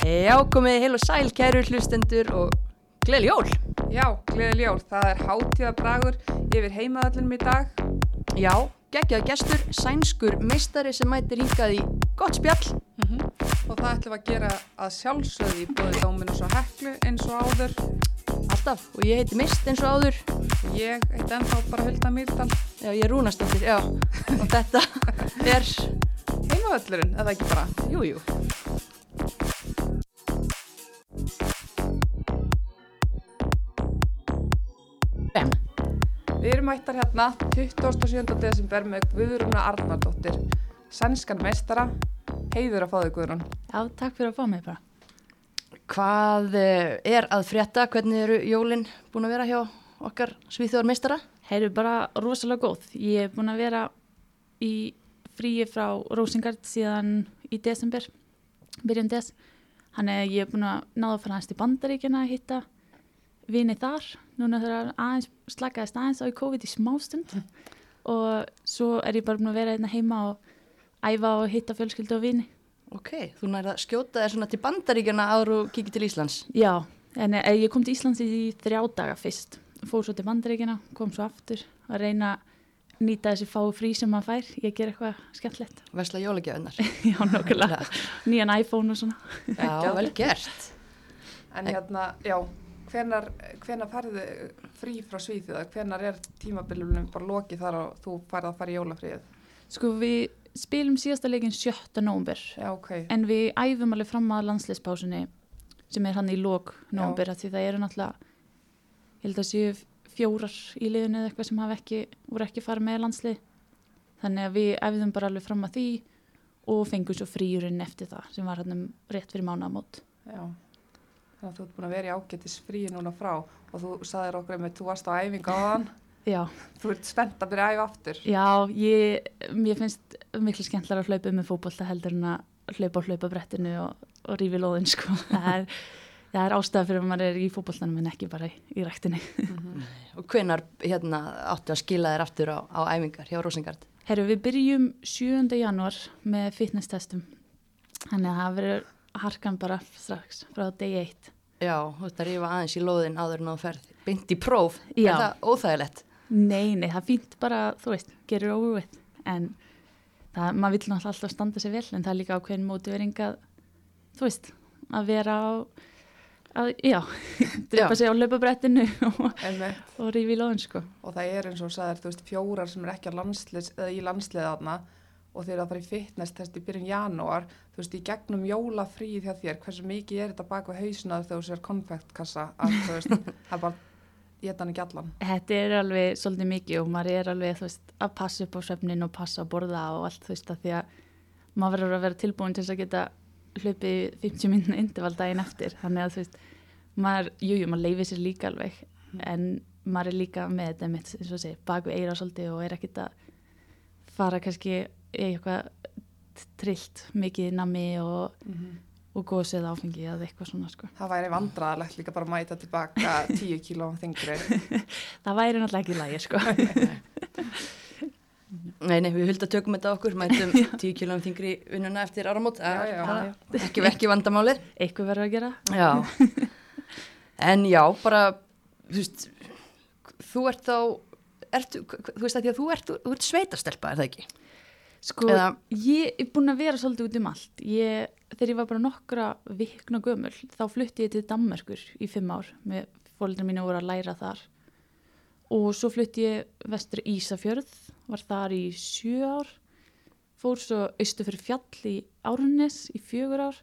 Já, komið heil og sæl, kæru hlustendur og gleðli jól. Já, gleðileg jól. Það er hátíðabragur yfir heimaðallunum í dag. Já, geggjað gestur, sænskur meistari sem mætir hingað í gott spjall. Og það ætlum að gera að sjálfsögði í bóði Dóminus og Heklu eins og áður. Alltaf, og ég heiti Mist eins og áður. Ég heit ennþá bara Hulda Mýrdal. Já, ég er rúnastóttir, já. Og þetta er, Heimavöllurinn, eða ekki bara? jú, jú. Við erum mættar hérna 27. desember með Guðrúna Arnardóttir, sænskan meistara. Heiður að fá þig Guðrún. Já, takk fyrir að fá mig bara. hvað eh, er að frétta? Hvernig eru jólin búin að vera hjá okkar svíþjóðar meistara? Eru bara rosalega góð. Ég er búin að vera í fríi frá Rósingard síðan í desember, byrjun des. Þannig ég er búin að náða að fara aðeins til bandaríkjana að hitta vini þar. Núna þegar aðeins slakaðist aðeins á í COVID í smástund. Og svo er ég bara búin að vera hérna heima og æfa og hitta fjölskyldu og vini. Ok, þú nærða að skjóta þér svona til bandaríkjana áður og kikið til Íslands. Já, en eh, ég kom til Íslands í þrjá daga fyrst. Fór svo til bandaríkina, kom svo aftur að reyna að nýta þessi fáu frí sem maður fær. Ég ger eitthvað skemmtlegt. Vesla jólagjöfnar. Já, nokkulega. Nýjan iPhone og svona. Já, vel gert. En hérna, já, hvenar, hvenar færðu frí frá Svíþjóða? Hvenar er tímabilinum bara lokið þar og þú færð að fara í jólafríð? Sko við spilum síðasta leikin 7. nómber. Já, ok. En við æfum alveg fram að landsleispásunni sem er hann í lók nómber. Því það eru náttúrulega, ég held að séu fjórar í liðinu eða eitthvað sem hafa ekki, voru ekki farið með landslið. Þannig að við æfðum bara alveg fram að því og fengum svo fríurinn eftir það sem var hann um rétt fyrir mánaðamót. Já, þannig að þú ert búin að vera í ágættis fríi núna frá og þú saðir okkur með, þú varst á æfinga á þann, Já, þú ert spennt að byrja að æfa aftur. já ég, mér finnst miklu skemmtlar að hlaupa með fótbolta heldur en að hlaupa á hlaupabrettinu og, og rífi lóðin sko. Það er, það er ástæða fyrir að maður er í fótboltanum en ekki bara í, í ræktinni. Og hvenar hérna, áttu að skila þér aftur á, á æfingar hjá Rosengard? Herru, við byrjum 7. januar með fitness testum. Þannig að það verður harkan bara strax frá degi eitt. Já, þú ert að rífa aðeins í lóðin áður en þú ferð í próf. Já. Er það óþægilegt? Nei, nei, það fínt bara, þú veist, gerir óvið. En það, maður vill náttúrulega alltaf standa sig vel, en það er líka ákveðin mótivering að, þú veist, að vera á, að, já, drepa sig á löpabrettinu og, og rífi í lóðin, sko. Og það er eins og þú sagðir, þú veist, fjórar sem er ekki á landslið, eða í landsliða þarna og þeir eru að fara í fitness test í byrjun janúar, þú veist, í gegnum jólafríð hjá þér, hversu mikið er þetta bak við hausina þegar þú sér konfektkassa að, þú veist, það er bara, ég þetta hann ekki allan. Þetta er alveg svolítið mikið og maður er alveg, veist, að passa upp á svefnin og passa að borða og allt, þú veist, að því að maður verður að vera tilbúin til þess að geta hlupið 50 minna intervall daginn eftir. Þannig að, þú veist, maður, jú, jú, maður leifir sér líka alveg, en maður er líka með þetta mitt, eins og að og eitthvað trillt mikið nammi og, og gósið áfengi eða eitthvað svona, sko. Það væri vandræðalegt líka bara að mæta tilbaka 10 kílóum þingri. Það væri náttúrulega ekki lægi, sko. Nei, nei, við höldum að tökum þetta okkur, mætum 10 kilóum þingri í vinnuna eftir áramót. Já, já. Það Ekki, ekki vandamálið. Eitthvað verður að gera. Já. En já, bara, þú veist, þú ert þá, ertu, þú veist að því að þú ert, þú ert sveitastelpa, er það ekki? Sko, Eða- ég er búin að vera svolítið út um allt. Ég, þegar ég var bara nokkra vikna gömul, þá flutti ég til Danmerkur í fimm ár. Með fólkdur mínu voru að læra þar. Og svo flutti ég vestur Ísafjörð, var þar í sjö ár. Fór svo austu fyrir fjall í Árunnes í fjögur ár.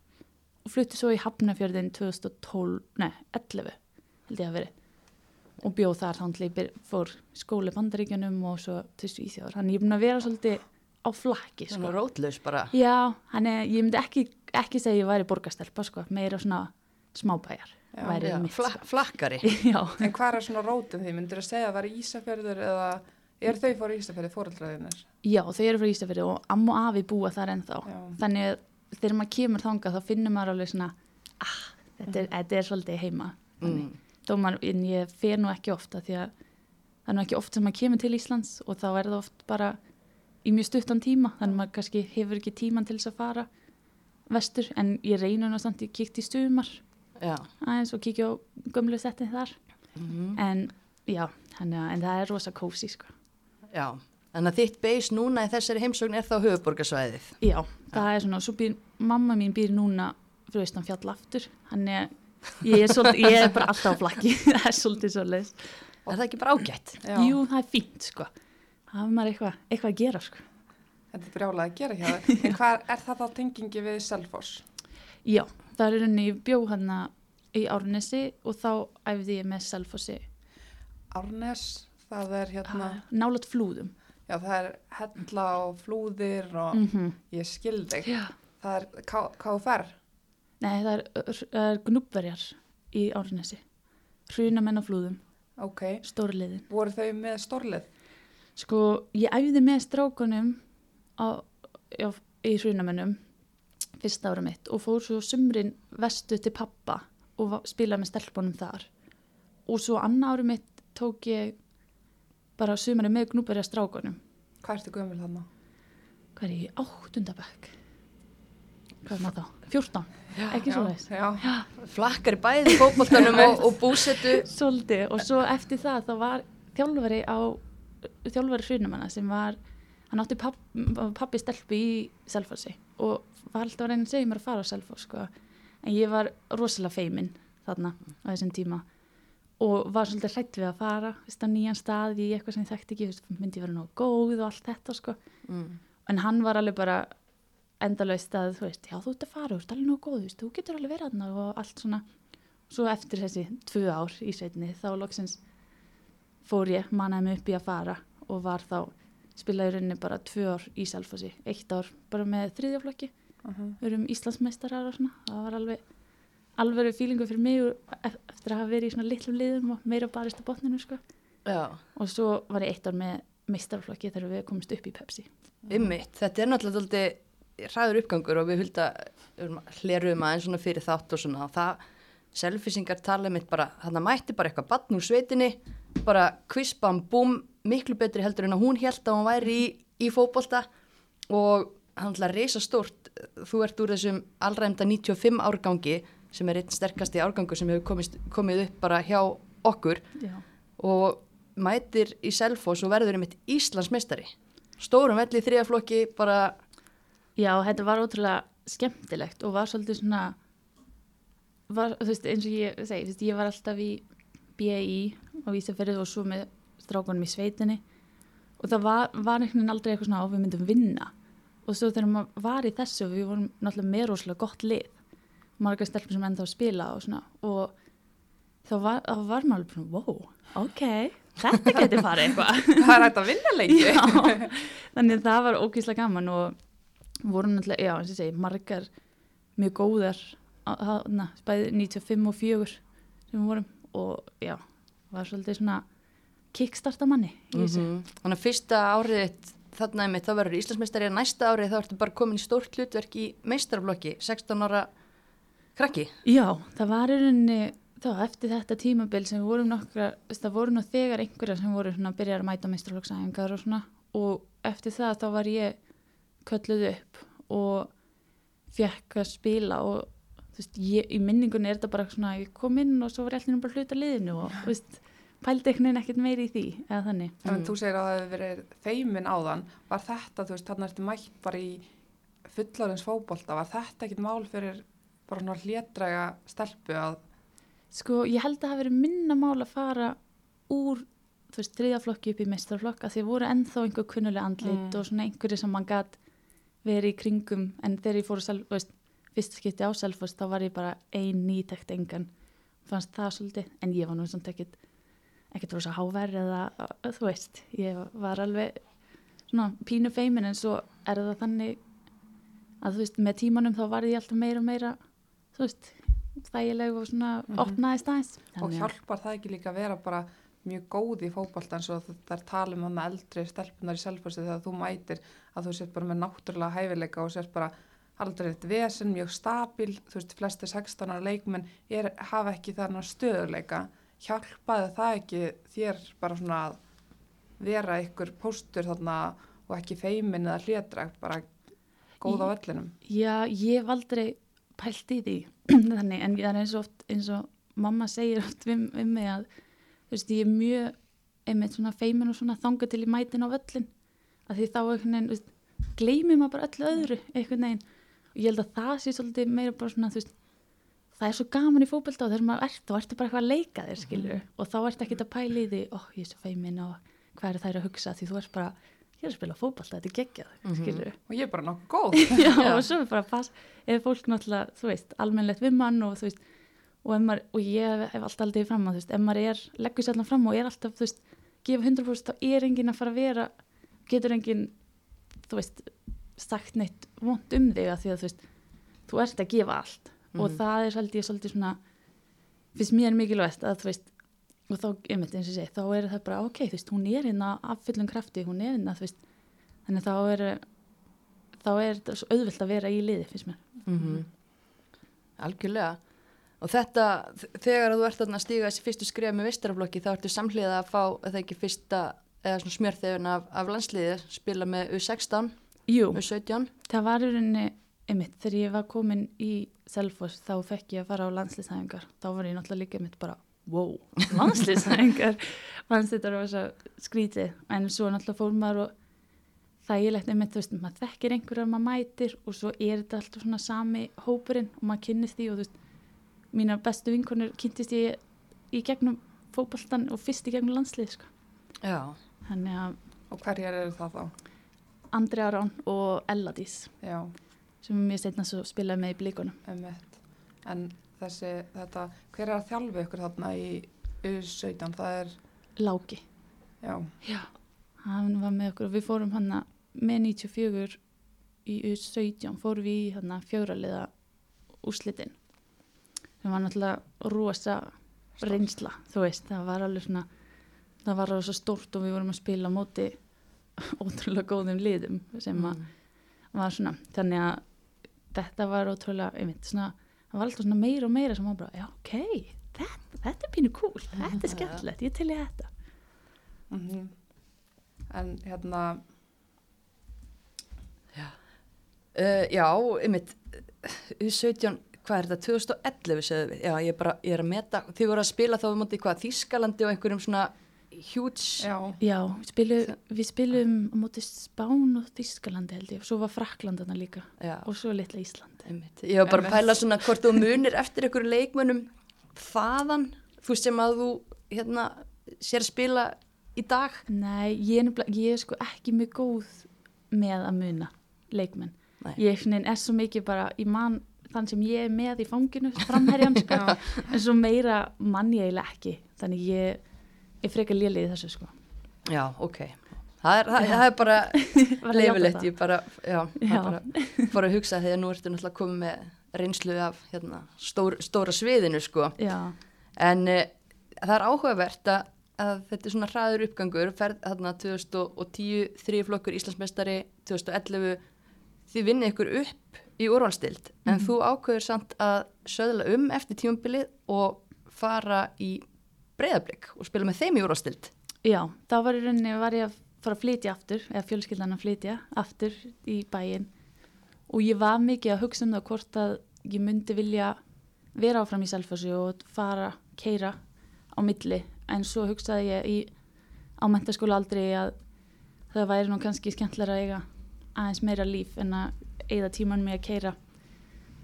Og flutti svo í Hafnafjörðin 2012, nei, 11 held ég að veri. Og bjóð þar þannig fór skóli bandaríkjunum og svo til Svíþjóðar. Þannig ég er búin að vera svolítið á flakki, sko. Svona rótlaus bara. Já, hann er, ég myndi ekki, ekki segja ég væri borgastelpa, sko, meira svona smábæjar, Já, væri Já, mitt, fla, flakkari. sko. Já, En hvað er svona rótin því? Myndir að segja að það var Ísafjörður eða er þau fór Ísafjörði fóröldraðinir? já, þau eru frá Ísafjörði og amma og afi búa þar ennþá. Já. Þannig að þegar maður kemur þangað þá finnur maður alveg svona, ah, þetta er, þetta er svolítið heima. Mm. Þó maður, en ég fer nú ekki ofta því að það er nú ekki oft sem maður kemur til Íslands og þá er það oft bara í mjög stuttan tíma, þannig að maður kannski hefur ekki tíman til þess að fara vestur en ég reyna nú samt, ég kíkti í stumar Já. aðeins og kíkja á gömlu setti þar Mhm. en já, þannig að en það er rosa kósi sko. Já. Þannig að þitt beis núna í þessari heimsókn er þá höfuborgarsvæðið. já, það er svona, svo býr mamma mín býr núna fyrir austan fjall aftur þannig að ég er, svolítið, ég er bara alltaf á flakki það er svolítið svolítið Er það ekki bara ágætt? Já. jú, það er fínt sko er maður eitthvað eitthva að gera sko Þetta er brjálað að gera hjá þér. En hvað er það þá tengingi við Selfoss? já, það er rauninni ég bjó hann í Árnesi og þá æfði ég með Selfossi Árnes, það er hérna, nálat flúðum já það er hella og flúðir og mm -hmm. ég skil þig. já Það er KFR. Nei, það er, er gnúbverjar í Árnesi. Hrunamenn á flúðum, Ok, stórliðin. voru þau með stórlið? Sko, ég æfði með strákunum á, já, í hrunamennum fyrsta ára mitt og fór svo sumrin vestu til pappa og spilaði með stelpunum þar. Og svo annar ára mitt tók ég bara sumari með gnúbverjar strákunum. Hvað ertu gömul þarna? Hvað er ég? í Áttundabæk. Hvað er maður þá? 14, ekki svo leiðis. Já, Flakkar í bæði fótboltanum og, og búsetu. Svolítið og svo eftir það þá var þjálfari á þjálfari hrunumanna sem var hann átti papp, pappi stelpu í Selfossi og var alltaf að reyna að segja mér að fara á Selfoss sko. en ég var rosalega feimin þarna á þessum tíma og var svolítið hrætt við að fara veist, á nýjan stað í eitthvað sem ég þekkti ekki veist, myndi vera nóg góð og allt þetta sko. Mm. en hann var alveg bara endalaust að þú veist, já þú ert að fara, þú ert alveg nóg góð, þú veist, þú getur alveg verið og allt svona svo eftir þessi tvö ár í sveitinni þá loksins fór ég, mannaði mig upp í að fara og var þá, spilaði rauninni bara tvö ár í Selfossi, eitt ár bara með þriðjaflokki, uh -huh. við erum Íslandsmeistarar og svona, það var alveg alveg fílingu fyrir mig ef- eftir að hafa verið í svona litlum liðum og meira barist á botninu sko. Já. og svo var ég eitt ár með meistarflokki þegar við komumst upp í Pepsi. Ymmit, þetta er náttúrulega hraður uppgangur og við hulda hleruðum aðeins svona fyrir þátt og svona. Og það, selfisingar tala mitt bara, þannig mætti bara eitthvað batn úr sveitinni, bara kvispam, búm, miklu betri heldur en að hún held að hún væri í, í fótbolta. Og hann ætla að reysa stórt, þú ert úr þessum allræmda 95 árgangi sem er einn sterkasti árgangur sem hefur komist, komið upp bara hjá okkur. Já. og mætir í Selfoss og verður einmitt Íslandsmeistari. Stórum velli í þriðaflokki bara Já, þetta var ótrúlega skemmtilegt og var svolítið svona var, þú veist, eins og ég segi, þú veist, ég var alltaf í BI á Ísafjörðu og svo með strákunum í sveitinni. Og það var, var einhvern veginn aldrei eitthvað svona á við myndum vinna. Og svo þegar maður var í þessu við vorum náttúrulega með rosalega gott lið margar stelpur sem ennþá spila og svona og þá var, þá var maður alveg svona, wow, ok þetta getur farið eitthvað. Það er hægt að vinna lengi. Þannig að það var ógíslega gaman og voru náttúrulega, já, eins og segi, margar mjög góðar, na, bæði 95 og 4 sem við vorum og já, var svolítið svona kickstarta manni þessu. -hmm. þannig að fyrsta árið þarna einmitt þá verður Íslandsmeistari næsta árið þá ertu bara komin í stórt hlutverk í meistaraflokki 16 ára krakki Já, það var í rauninni þá eftir þetta tímabil sem við vorum nokkra, það voru nú þegar einhverjar sem voru svona að byrja að mæta meistralóksæðingar og svona og eftir það þá var ég kölluð upp og fekk að spila og þú veist, ég, í minningunni er þetta bara svona, ég kom inn og svo var ég alltaf bara hluta liðinu og þú veist, pældi einhvern veginn ekkert meiri í því eða þannig. En þú segir að það hefur verið feimin áðan. Var þetta, þú veist, þarna ertu mætt bara í fullarins fótbolta. Var þetta ekkit mál fyrir bara svona hlétræga stelpu að Sko, ég held að það hafi verið minna mál að fara úr, þú veist, þriðaflokki upp í mestrarflokk að því voru ennþá einhver kunnuleg andlit Mm. og svona einhverju sem mann gætt verið í kringum en þegar ég fór að, sel- þú veist, fyrst skipti á Selfoss þá var ég bara ein nýtekt engan fannst það svolítið, en ég var nú samt ekkit ekkit rosa háver eða þú veist, ég var alveg svona pínu feimin en svo er það þannig að þú veist, með tímanum þá var ég alltaf meira og meira þú veist, þægileg og svona Mhm. opnaðist aðeins og Þannig að- hjálpar það ekki líka að vera bara mjög góð í fótbolta eins og það er talum hann eldri stelpunar í selfhósi þegar þú mætir að þú sért bara með náttúrulega hæfileika og sért bara aldrei eitt vesen, mjög stabil, þú veist, flesti 16 ára leikmenn er, hafa ekki þarna stöðuleika, hjálpaði það ekki þér bara svona að vera ykkur póstur þarna og ekki feimin eða hlédrægt, bara góð á vellinum. Já, ég hef aldrei pælt í því. Þannig, en það er eins og oft eins og mamma segir oft við, við mig að þú veist, ég er mjög einmitt svona feimin og svona þanga til í mætin á völlin að því þá einhvern veginn, þú veist, gleymir maður bara öllu öðru einhvern veginn ég held að það sé svolítið meira bara svona, veist það er svo gaman í fótbolta og þegar maður ert, þá ertu bara eitthvað að leika þér, skilur og þá ertu ekkert að pæla í því, ó, ég er svo feimin og hvað er þær að hugsa, því þú ert bara ég er að spila fótbolta, þetta er geggjað, skilur Og ég er bara nokkuð góð. já, og svo er bara pass. Ef fólk náttúrulega, þú veist, almennlegt við mann og þú veist, og, maður, og ég hef, alltaf aldrei fram að, þú veist, ef maður er leggur sér allan fram og er alltaf, þú veist gefa 100% þá er enginn að fara að vera getur enginn, þú veist sagt neitt vond um þig að því að þú veist, þú ert að gefa allt. Og Mhm. það er svolítið, svolítið svona finnst mér mikilvægt að þú veist og þá, einmitt eins og ég segi, þá er það bara ok, þú veist, hún er hérna af fullum krafti hún er hérna, þú veist, þannig að þá er þá er þetta svo auðvilt að vera í liði, finnst mér. Mm Algjörlega. Og þetta, þegar þú ert að stíga þessi fyrstu skrifa með vistaraflokki þá ertu samhliða að fá, eða ekki fyrsta, eða svona smjörþefun af, af landsliði, spila með U16, Jú, U17. það var í rauninni einmitt, þegar ég var komin í Selfoss þá fekk ég að fara á landslýsæðingar þá var ég náttúrulega líka einmitt bara wow, landslýsæðingar fannst þetta var svo skrítið en svo náttúrulega fór maður og þægilegt einmitt, þú veist, maður þekkir einhverjar maður mætir og svo er þetta alltaf svona sami hópurinn og maður kynnist því og þú veist, mínar bestu vinkonur kynntist ég í gegnum fótboltan og fyrst í gegnum landslið sko. Að Og hverjar eru það þá? Andri Arán og Elladís Já, sem mér steitna svo spilaði með í blíkunum emmett. En þessi, þetta, hver er að þjálfa ykkur þarna í U17? Það er, Láki. Já, Já, hann var með okkur og við fórum hann með 94 í U17 fórum við í hann fjóraliða úrslitin. Sem var náttúrulega rosa reynsla, þú veist, það var alveg svona það var alveg svo stórt og við vorum að spila móti ótrúlega góðum liðum sem að Mm. var svona, þannig að þetta var ótrúlega, einmitt, svona það var alltaf svona meira og meira sem var bara, já, ok þetta, þetta er pínu cool, þetta er skemmtilegt ég til ég þetta. Mm en hérna, Uh, já, einmitt, U17, hvað er þetta, 2011 segðu við, já, ég, bara, ég er að meta, þið voru að spila þá við móti hvað, Þískalandi og einhverjum svona huge, já, Já, við spilum, við spilum á móti Spán og Þískalandi held ég og svo var Frakland þarna líka. Já, og svo litla Ísland. einmitt, ég var bara að Einmitt. pæla svona hvort þú munir eftir einhverju leikmönnum þaðan, þú sem að þú, hérna, sér að spila í dag, Nei, ég er, ég er sko ekki mjög góð með að muna leikmenn. Nei. Ég er svo mikið bara, ég man þann sem ég er með í fanginu, framherjan sko, en svo meira mann ég eiginlega ekki, þannig ég er frekar lélið í þessu sko. já, ok, það er, það, það er bara leifilegt, ég bara, já, Já. bara fór að hugsa þegar nú ertu náttúrulega komið með reynslu af, hérna, stór, stóra sviðinu, sko, Já, En uh, það er áhugavert að, að þetta er svona hraður uppgangur, ferð þarna 2010, þrýflokkur Íslandsmeistari, 2011, þið vinnið ykkur upp í úrvalstild, en Mhm. þú ákveður samt að söðla um eftir tímabilið og fara í breyðablík og spila með þeim í úrvalstild. Já, þá var rauninni var ég að fara að flytja aftur, eða fjölskyldan að flytja aftur í bæinn. Og ég var mikið að hugsa um það hvort að ég myndi vilja vera áfram í Selfossi og fara, keira á milli, en svo hugsaði ég í, á mentaskóla aldrei að það væri nú kannski skemmtilega að eiga aðeins meira líf en að eigða tíman með að keira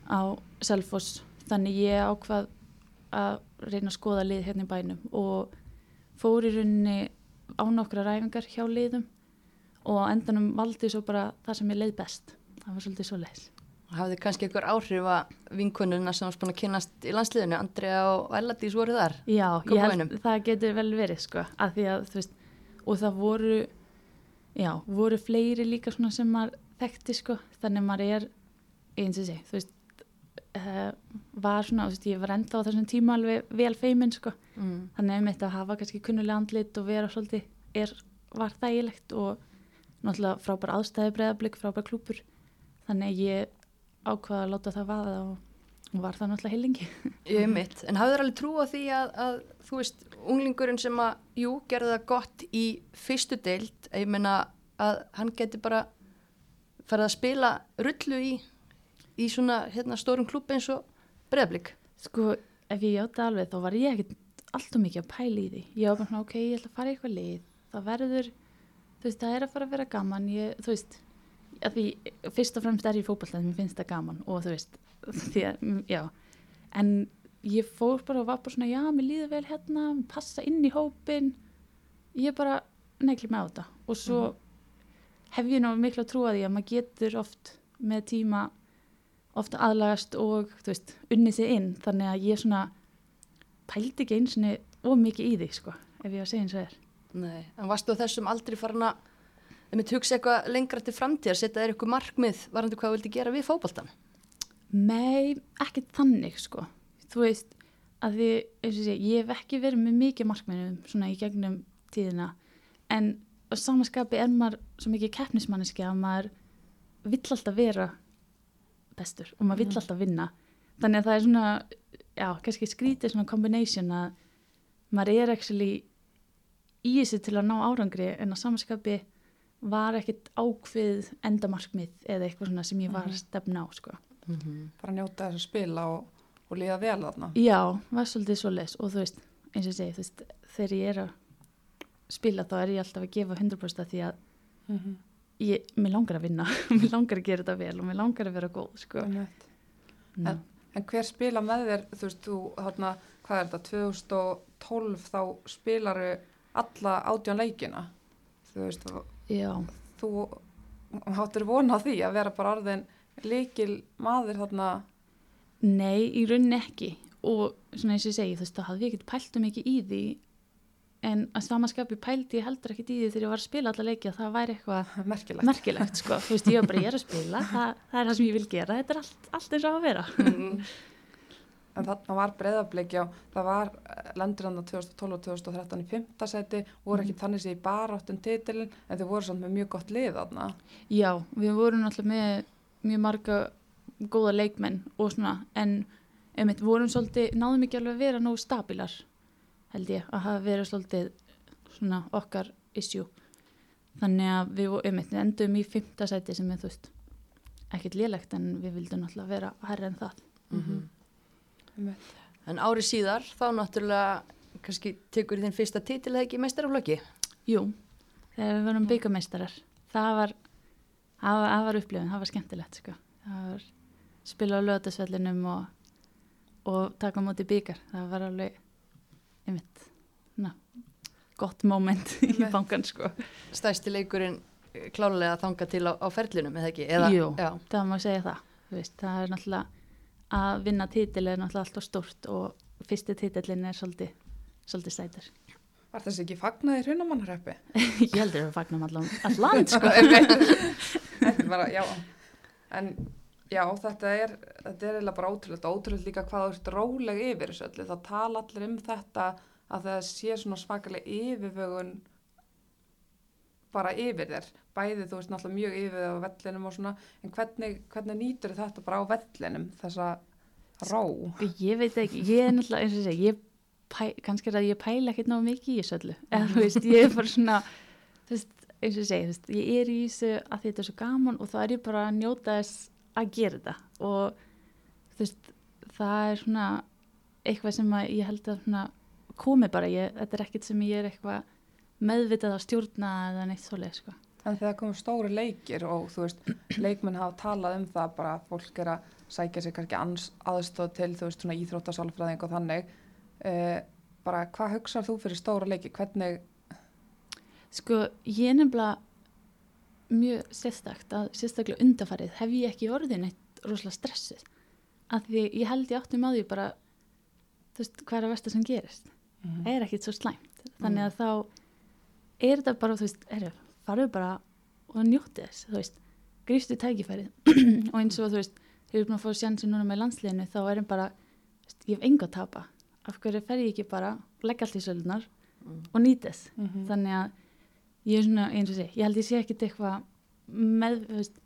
á Selfoss, þannig ég ákvað að reyna að skoða lið hérna í bænum og fór í rauninni á nokkra ræfingar hjá liðum og endanum valdi svo bara það sem ég leið best. Það var svolítið svo leiðis. Hafði kannski einhver áhrif að vinkonuna sem varst búin að kynast í landsliðinu, Andrea og Elladís voru þar? Já, ég held það getur vel verið sko, að því að þú veist, og það voru, já, voru fleiri líka svona sem maður þekkti sko, þannig maður er, eins og sé, þú veist, uh, var svona, veist, ég var enda á þessum tíma alveg vel feiminn sko, Mm. þannig um þetta að hafa kannski kunnulega andlit og vera svolítið er, var þægilegt og náttúrulega frábær aðstæði breyðablík, frábær klúpur þannig að ég ákvaða að láta það vaða og, var það náttúrulega heilingi Ég mitt, en hafður alveg trú á því að, að þú veist, unglingurinn sem að, jú, gerði það gott í fyrstu deild, ég meina að hann geti bara farið að spila rullu í, í svona hérna, stórum klúb eins og breyðablík Sko, ef ég játa alveg þá var ég ekkert alltaf mikið að pæla í því. Ég var bara svona, ok, ég ætla að fara í eitthvað lið. Það verður, þú veist, það er að fara að vera gaman. Ég, þú veist, að því fyrst og fremst er ég fótballtað, mér finnst það gaman og þú veist, því að, mm, já. En ég fór bara og var bara svona, já, mér líður vel hérna, passa inn í hópin. Ég bara negli með á þetta. Og svo hef ég ná miklu að trúa því að maður getur oft með tíma oft aðlagast og veist, unnið sig inn. Þannig að ég svona pældi ekki eins og mikið í því sko, ef ég að segja eins og er. Nei, en varstu þessum aldrei farin að ef við hugsa eitthvað lengra til framtíðar setja þér eitthvað markmið varandi hvað þú vildi gera við fótboltan Nei, ekki þannig sko. Þú veist, að því sé, ég hef ekki verið með mikið markminnum svona í gegnum tíðina. En á samanskapi er maður svo mikið keppnismanniski að maður vill alltaf vera bestur og maður vill alltaf vinna. Þannig að það er svona, já, kannski skrítið svona combination að maður er actually í þessu til að ná árangri en á samanskapi var ekkit ákveð endamarkmið eða eitthvað svona sem ég var að stefna á sko. bara njóta þess að spila og, og líða vel þarna. Já, var svolítið svo les og þú veist, eins og ég segi, þú veist, þegar ég er að spila þá er ég alltaf að gefa 100% því að Mm ég, mér langar að vinna, mér langar að gera þetta vel og mér langar að vera góð, sko. -hmm. Já. En hver spila með þér, þú veist, þú, þarna, hvað er þetta, 2012 þá spilaru alla átján leikina, þú veist, Já, þú háttur vona því að vera bara orðin líkil maður þarna, nei, í rauninni ekki og svona eins og ég segi, þú veist, þá hafði ég ekkert pælt um mikið í því en að samanskapi pældi ég heldur í því þegar ég var að spila alla leiki að það væri eitthvað merkilegt. merkilegt, sko, þú veist, ég var bara, ég er að spila. Það, það er það sem ég vil gera, þetta er allt, allt eins og að vera. Mm. En þarna var breyðabliki á, það var eh, á 2012 og 2013 í fymta seti, voru ekki þannig sér í baráttum titilin, en þau voru samt með mjög gott lið þarna. Já, við vorum náttúrulega með mjög marga góða leikmenn og svona, en einmitt vorum svolítið, náðum ekki alveg að vera nógu stabilar, held ég, að hafa verið svolítið svona okkar issue. Þannig að við vo- einmitt við endum í fymta sæti sem er þú veist, ekkert lélegt en við vildum náttúrulega vera hærri en það. Mhm. Einmitt. En ári síðar þá náttúrulega kannski tekur þinn fyrsta titil eða ekki meistaraflokki Jú, þegar við vorum byggameistarar, það var, var, upplifun, það var skemmtilegt, sko. Það var spila á löðasvellinum og, og taka á móti byggar. Það var alveg, einmitt, na, gott moment í bankan, sko. stæsti leikurinn eh, klálega þanga til á, á ferlinum eða ekki eða, Jú. já, Það má segja það, þú veist, það er náttúrulega að vinna titil er náttúrulega alltaf stórt og fyrsti titilin er svolítið, svolítið stætur. Var þessi ekki fagnað í hrunamannaröppi? Ég heldur að við fagnum allan, allan, sko. Þetta er bara, já. En já, þetta er, þetta er eiginlega bara ótrúlega, ótrúlega líka hvað þú ert róleg yfir þessu öllu. Það tala allir um þetta að það sé svona svakalega yfirvögun bara yfir þér. Bæði þú veist náttúrulega mjög yfir á vellinum og svona, en hvernig, hvernig nýtur þetta bara á vellinum, þessa ró? Ég veit ekki, ég er náttúrulega eins og segja, ég pæ, kannski er að ég pæla ekkert náðu mikið í þessu öllu, eða þú veist, ég er bara svona, þú veist, eins og veist, ég er í þessu að þetta er svo gaman og þá er ég bara að njóta þess að gera þetta og þú veist, það er svona eitthvað sem að ég held að svona komi bara, ég, þetta er ekkert sem ég er eitthvað meðvitað að stjórna eða neitt svoleið, sko. En þegar komum stóri leikir og þú veist, leikmenn hafa talað um það bara að fólk er að sækja sig kannski aðstóð til, þú veist, svona íþróttasálfræðing og þannig. Uh, bara hvað hugsar þú fyrir stóra leiki? Hvernig, Sko, ég nefnilega mjög sérstakt að sérstaklega undarfarið hef ég ekki orðin eitt rosalega stressuð. Af því ég held ég áttum á því bara þú veist, hvað er að versta sem gerist? Mm. er ekkit svo slæmt. Þannig að þá er þetta bara, þú veist, er, farðu bara og njóti þess, þú veist. Grífstu tækifærið. Og eins og þú veist, þegar ég er búin að fá sjansi núna með landsliðinu þá er ég bara, veist, ég hef enga að tapa. Af hverju fer ég ekki bara leggja allt í sölunar og nýti þess? -hmm. þannig að ég er svona eins og sé, ég held ég sé ekkit eitthvað með, veist,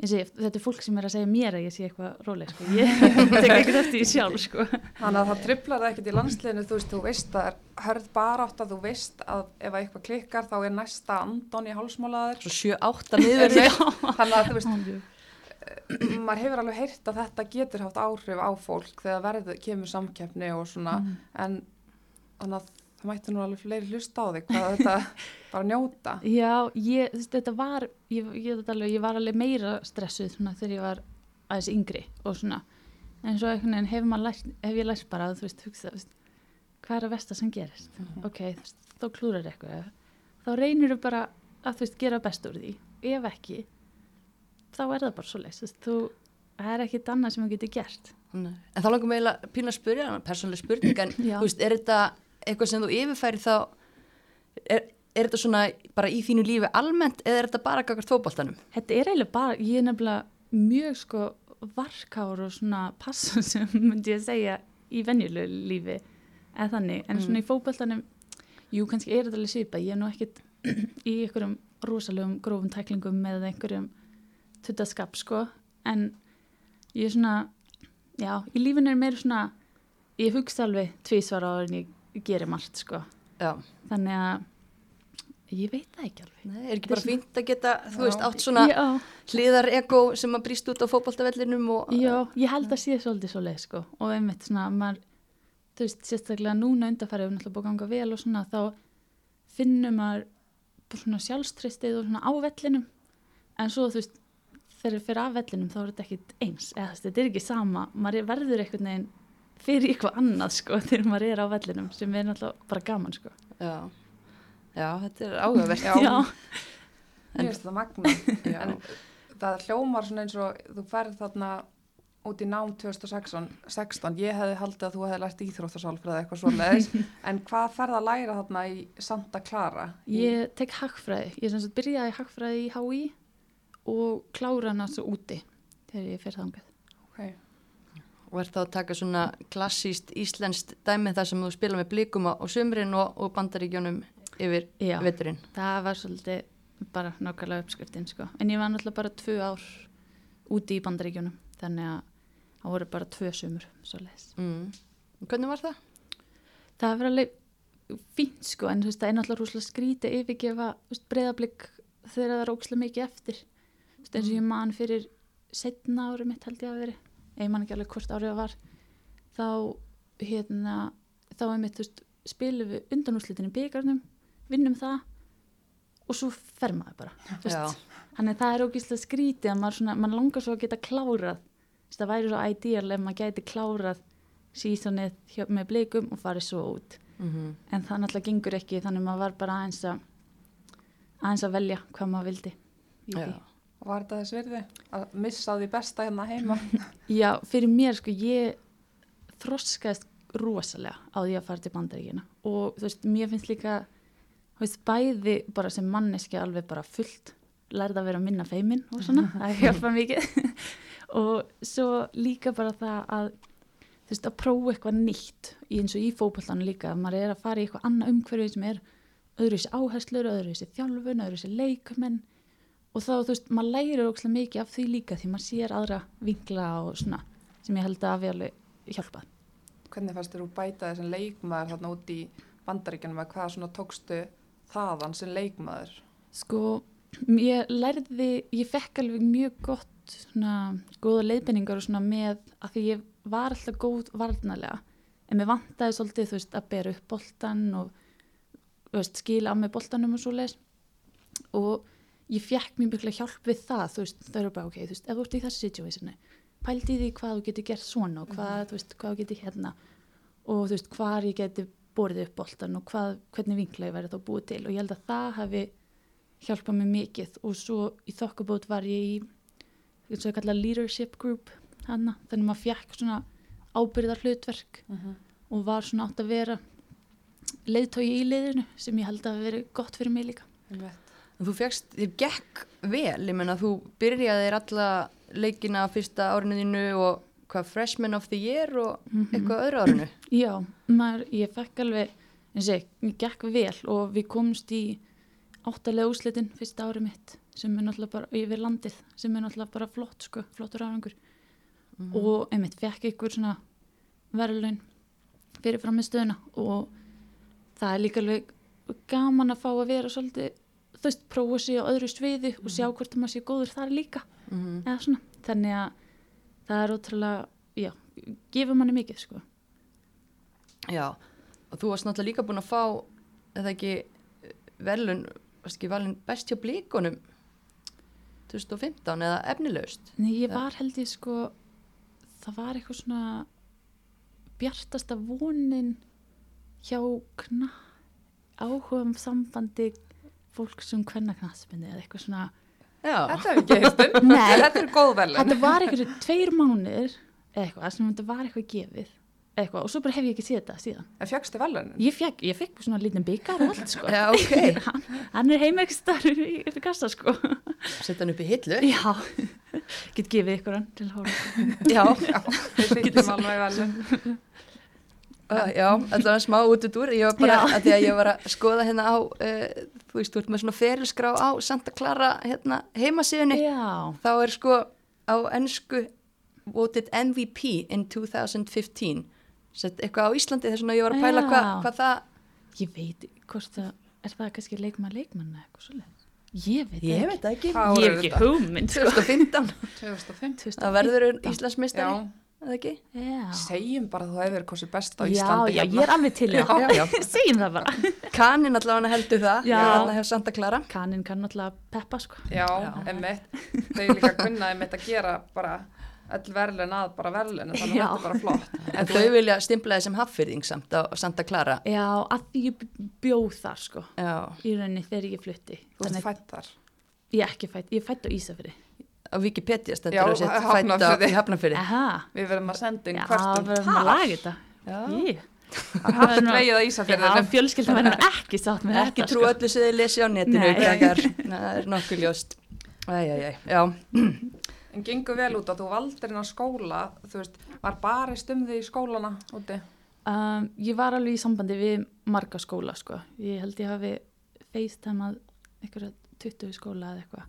eins og ég, þetta er fólk sem er að segja mér að ég sé eitthvað róleg sko. ég tek ekkert eftir því sjálf sko. Þannig að það triplar það ekkert í landsliðinu, þú veist, þú veist að það er hörð barátt að þú veist að ef eitthvað klikkar þá er næsta andon í hálsmálaður. Svo 7-8 miður Þannig að þú veist, maður hefur alveg heyrt að þetta getur haft áhrif á fólk þegar verður kemur samkeppni og svona, Mm. en þannig að það mætti nú alveg fleiri hlusta á þig, hvað þetta bara njóta. Já, ég, þetta var ég, ég, alveg, ég var alveg meira stressuð svona, þegar ég var aðeins yngri og svona, en svo einhvern veginn hef, lært, hef ég lært bara að þú veist, hugsa, veist hvað er að versta sem gerist Mhm. ok, þú veist, þá klúrar eitthvað þá reynir þú bara að þú veist gera best úr því, ef ekki þá er það bara svo leys þú, það er ekkit annað sem þú getur gert Nei. En þá langum við eiginlega pínu að spyrja, persónuleg spurning, en þú veist, er þetta eitthvað sem þú yfirfæri þá, er, er þetta svona bara í þínu lífi almennt eða er þetta bara gagart fótboltanum? Þetta er eiginlega bara, ég er nefnilega mjög sko varkár og svona passa sem myndi ég segja í venjulegu lífi eða þannig, en svona í fótballtanum jú, kannski er þetta alveg svipa ég er nú ekkit í einhverjum rosalegum grófum tæklingum með einhverjum tuttaskap sko. En ég er svona já, í lífinu er meira svona ég hugsa alveg tvísvar á en ég gerir margt sko Já. þannig að ég veit það ekki alveg Nei, er ekki bara fínt að geta, þú Já. veist, átt svona Já. hliðar ego sem að brýst út á fótboltavellinum og... Já, ég held að sé svolítið svo leið sko og einmitt svona maður, þú veist, sérstaklega núna undarfærið við náttúrulega búið að ganga vel og svona þá finnum maður bara svona sjálfstristið og svona á vellinum en svo þú veist þegar við fyrir af vellinum þá er þetta ekkit eins eða þetta er ekki sama, maður er- verður einhvern veginn fyrir eitthvað annað sko þegar maður er á vellinum sem er náttúrulega bara gaman sko Já. Já, þetta er áhugavert. Já. En- Mér finnst þetta magna. En það hljómar svona eins og þú ferð þarna út í nám 2016, 16. ég hefði haldið að þú hefði lært íþróttasálfræði eitthvað svoleiðis, en hvað ferð að læra þarna í Santa Clara? Í, Ég tek hagfræði, ég sem sagt byrjaði í hagfræði í HÍ og klára hana svo úti þegar ég fer þangað. Og er þá að taka svona klassíst íslenskt dæmi þar sem þú spila með blíkum á, á sumrin og, og bandaríkjónum yfir Já. veturinn. Það var svolítið bara nákvæmlega uppskriftin sko. En ég var náttúrulega bara tvö ár úti í bandaríkjunum þannig að það voru bara tvö sumur svoleiðis. Mm. Og Hvernig var það? Það var alveg fínt sko en þú veist það er náttúrulega rúslega skrítið yfirgefa breyðablík þegar það er ókslega mikið eftir. Þú veist eins og ég man fyrir setna ári mitt held ég að veri ég man ekki alveg hvort árið það var þá hérna þá er mitt þú veist spilum við undanúslitin í byggarnum vinnum það og svo fer maður bara. Þannig að það er ógíslega skrítið að maður, svona, maður langar svo að geta klárað það væri svo ideal ef maður gæti klárað hjá- með blikum og farið svo út Mm en það náttúrulega gengur ekki þannig að maður var bara aðeins að aðeins að velja hvað maður vildi í því. Var þetta þess virði? Að missa því besta hérna heima? Já, fyrir mér sko ég þroskaðist rosalega á því að fara til bandaríkina og þú veist, mér finnst líka veist, bæði bara sem manneski alveg bara fullt lærði að vera minna feimin og svona, það hjálpa mikið. Og svo líka bara það að þú veist, að prófa eitthvað nýtt í eins og í fókbaltanu líka, að maður er að fara í eitthvað annað umhverfið sem er öðruvísi áherslur, öðruvísi þjálfun, öðruvísi leikmenn og þá, þú veist, maður lærir ókslega mikið af því líka því maður sér aðra vinkla og svona sem ég held að hafi alveg hjálpað. Hvernig fannst þér úr bæta þessum leikmaður þarna út í bandaríkjanum að hvað svona tókstu þaðan sem leikmaður? Sko, ég lærði, ég fekk alveg mjög gott svona góða leiðbenningar og svona með að því ég var alltaf góð varnalega en mér vantaði svolítið, þú veist, að bera upp boltan og, þú veist, skila af með boltanum og svo leis og ég fekk mjög mikla hjálp við það, þú veist, það eru bara, ok, þú veist, ef þú ert í þessu situationi, pældi því hvað þú getur gert svona og hvað, þú veist, hvað þú getur hérna og þú veist, hvar ég geti borðið upp boltan og hvað, hvernig vinkla ég væri þá búið til. Og ég held að það hafi hjálpað mér mikið. Og svo í þokkabót var ég í eins og kalla leadership group hana, þannig að maður fjekk svona ábyrðar hlutverk og var svona átt að vera leiðtói í liðinu sem ég held að hafi verið gott fyrir mig líka. Einmitt. En þú fegst, þér gekk vel, ég menna þú byrjaðir alla leikina fyrsta árinu þínu og hvað freshman of the year og eitthvað öðru árinu. Já, maður, ég fekk alveg eins og ég, ég gekk vel og við komumst í áttalega úslitin fyrsta ári mitt sem er náttúrulega bara yfir landið sem er náttúrulega bara flott sko, flottur árangur Mhm. og einmitt fekk ykkur svona verðlaun fyrir fram með stöðuna og það er líka alveg gaman að fá að vera svolítið þú veist, prófa sig á öðru sviði og sjá hvort maður sé góður þar líka Mhm. eða svona, þannig að það er ótrúlega, já, gefur manni mikið sko. Já, og þú varst náttúrulega líka búin að fá, eða ekki, velun, varst ekki valin best hjá blíkonum 2015 eða efnilegust? Nei, ég var held ég sko það var eitthvað svona bjartasta vonin hjá kna áhuga um sambandi fólks um hvenna knatsminni eða eitthvað svona Já, Þetta er ekki heistum. Þetta er góð velun. þetta var eitthvað tveir mánir eitthvað sem þetta var eitthvað gefið eitthvað og svo bara hef ég ekki séð þetta síðan En fjöxti velunin? ég fekk, ég fekk svona lítinn byggar og allt sko já, ok, hann, hann er heimekstar í, í kassa sko setja hann upp í hillu. já, get gefið ykkur hann til hóra Já, Við fengum alveg velun. Uh, já, allavega smá út út úr. Ég var bara, að því að ég var að skoða hérna á, uh, þú veist, þú ert með svona ferilskrá á Santa Clara hérna, heimasíðunni. já, Þá er sko á ennsku voted MVP in 2015. Sett eitthvað á Íslandi þess að ég var að pæla Já. hvað hva það ég veit hvort það er það kannski leikmann leikmann eða eitthvað svolítið ég veit Ég ekki. veit ekki. Ég hef ekki hugmynd sko. 2015. 2005. Það verður Já. Eða ekki? já. Segjum bara að þú hefur kosið best á já, Íslandi. já, ég er alveg til Já, það já. segjum það bara Kanin allavega heldur það, Já. þarna hefur Santa Clara. kannin kann náttúrulega peppa sko Já, Já. emmitt. Þau líka kunna emmitt að gera bara öll verðlun að bara verðlun, þannig að Já. þetta er bara flott. En þau vilja stimplaði sem haffyrðing samt á Santa Clara. já, að því ég bjóð þar sko Já, í rauninni þegar ég flutti Þú ert fætt þar. ég er ekki fætt, ég er fætt á Ísafri á Wikipedia stendur að setja fætt á aha, Við verðum að senda inn já, hverstum. verðum að laga þetta Það haft dreigið að já, Ísafjörðinum. fjölskyldan verður ekki sátt með Ekki þetta trú öllu sem þið lesi á netinu. Það er nokkuð ljóst. En gengur vel út að þú valdir inn á skóla, þú veist, var bara stumði í skólana úti? Um, ég var alveg í sambandi við marga skóla sko. Ég held ég hafi FaceTimeað einhverja 20 skóla eða eitthvað.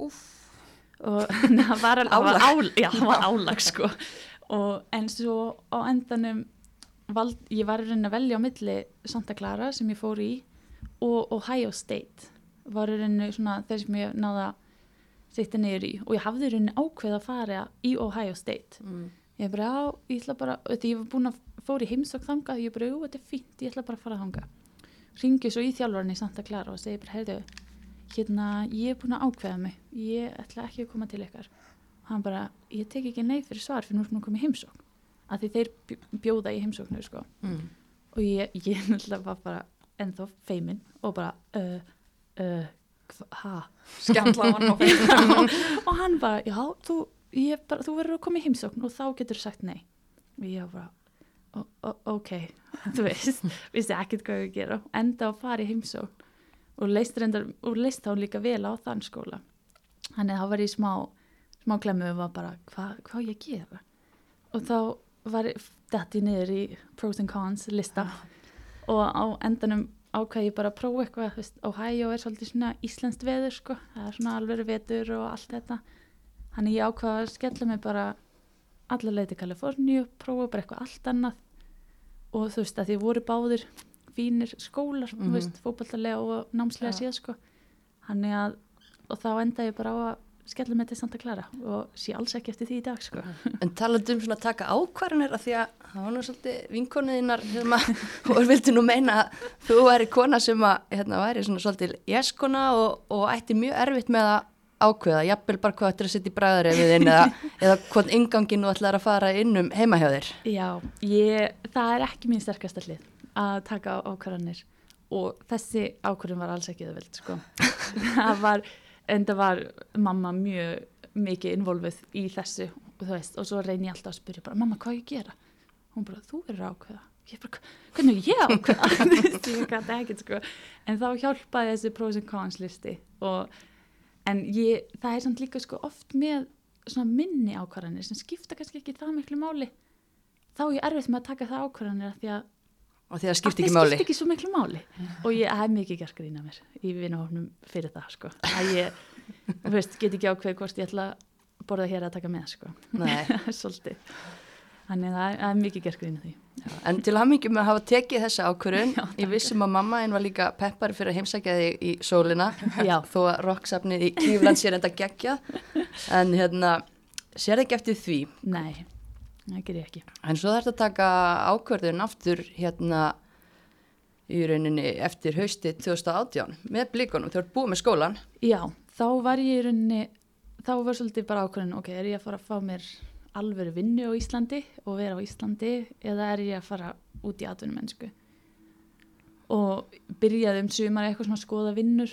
Og það var alveg álag, já, það var álag sko. Og en svo á endanum, vald, ég var í rauninni að velja á milli Santa Clara sem ég fór í og Ohio State. Var í rauninni svona þeir sem ég náða sitta niður í og ég hafði í rauninni ákveð að fara í Ohio State. Mm. Ég bara, já, ég ætla bara, því ég var búin að fór í heimsók þangað, ég bara, jú, þetta er fínt, ég ætla bara að fara þangað. Ringi svo í þjálfarni í Santa Clara og segi bara, heyrðu, hérna, ég er búin að ákveða mig, ég ætla ekki að koma til ykkar. Og hann bara, ég tek ekki nei fyrir svar fyrir nú að koma í heimsókn. Af því þeir bj- bjóða í heimsóknu, sko. Mm. Og ég, ég náttúrulega var bara ennþá feimin og bara, uh, uh, ha? skemmtla hann á fyrir. og hann bara, já, þú, bara, þú verður að koma í heimsókn og þá getur sagt nei og ég bara "O- o- ok, þú veist vissi ekkert hvað ég að gera, enda að fara í heimsókn og leist, reyndar, og leist þá líka vel á þann skóla. Þannig að það var í smá smá glemmu og var bara, hvað hva ég gera? Og þá var þetta niður í pros and cons lista og á endanum ákvað ég bara að prófa eitthvað, veist, Ohio er svolítið svona íslenskt veður sko, það er svona alveg veður og allt þetta. Þannig ég ákvað að skella mig bara alla leið til Kaliforníu, prófa bara eitthvað allt annað. Og þú veist að því voru báðir fínir skólar, þú veist, fótballtalega og námslega Já. síðan sko. Þannig að, og þá enda ég bara á að skella mig til Santa Clara og sé alls ekki eftir því í dag sko. En talandi um svona að taka ákvarðanir af því að það var nú svolítið vinkonuðinnar sem að, og vildi nú meina að þú væri kona sem að, hérna, væri svona svolítið jeskona og, og ætti mjög erfitt með að ákveða, jafnvel bara hvað ættir að setja í bræðarefiðin eða, eða hvort ingangin þú ætlar að fara inn um heima hjá þér. Já, ég, það er ekki mín sterkasta hlið að taka ákvarðanir og þessi ákvarðan var alls ekki það vild sko. það var, en það var mamma mjög mikið involvið í þessu og þú veist, og svo reyni ég alltaf að spyrja bara, mamma hvað ég að gera? Hún bara, þú verður að ákveða. Ég bara, hvernig ég að ákveða? Ég gæti ekkert sko. En þá hjálpaði þessi pros and cons listi og, en ég, það er samt líka sko oft með svona minni ákvarðanir sem skipta kannski ekki það miklu máli þá er ég erfitt með að taka það ákvarðanir af því að og því það skipti Að ekki það máli. skipti ekki svo miklu máli. Og ég hef mikið gert grína mér í vinahófnum fyrir það sko. Að ég, þú veist, get ekki ákveð hvort ég ætla að borða hér að taka með sko. Svolítið. Þannig að það er- það mikið gert grína því. En til hamingjum að hafa tekið þessa ákvörun, Já, ég vissum að mamma einn var líka peppari fyrir að heimsækja þig í sólina, Já. þó að rocksafnið í Kífland sér enda gegja, en hérna, sér ekki eftir því. nei, það ger ég ekki. En svo þarf þetta að taka ákvörðun aftur hérna í rauninni eftir hausti 2018 með blíkonum, þú ert búið með skólan. já, þá var ég í rauninni þá var svolítið bara ákveðin ok, er ég að fara að fá mér alvöru vinnu á Íslandi og vera á Íslandi eða er ég að fara út í atvinnum mennsku og byrjaði um sumar eitthvað svona að skoða vinnur.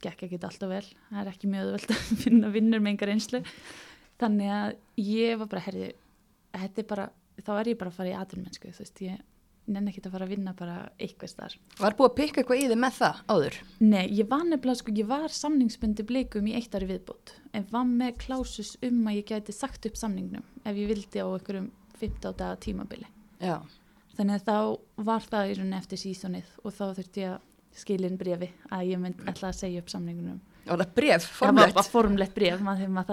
Gekk ekki alltaf vel, það er ekki mjög öðvöld að finna vinnur með engar einslu þannig að ég var bara herði, þetta er bara, þá er ég bara að fara í atvinnum mennsku, þú veist, ég nenni ekki að fara að vinna bara eitthvað starf Var búið að pikka eitthvað í þig með það áður? Nei, ég var nefnilega, sko, ég var samningsbundi blikum í eitt ári viðbót en var með klásus um að ég gæti sagt upp samningnum ef ég vildi á einhverjum 15 daga tímabili. Já, Þannig að þá var það í rauninni eftir sísonið og þá þurfti ég að skilin brefi að ég mynd ætla að segja upp samningnum. og það bref, Það var bara formlegt. formlegt bref, maður, maður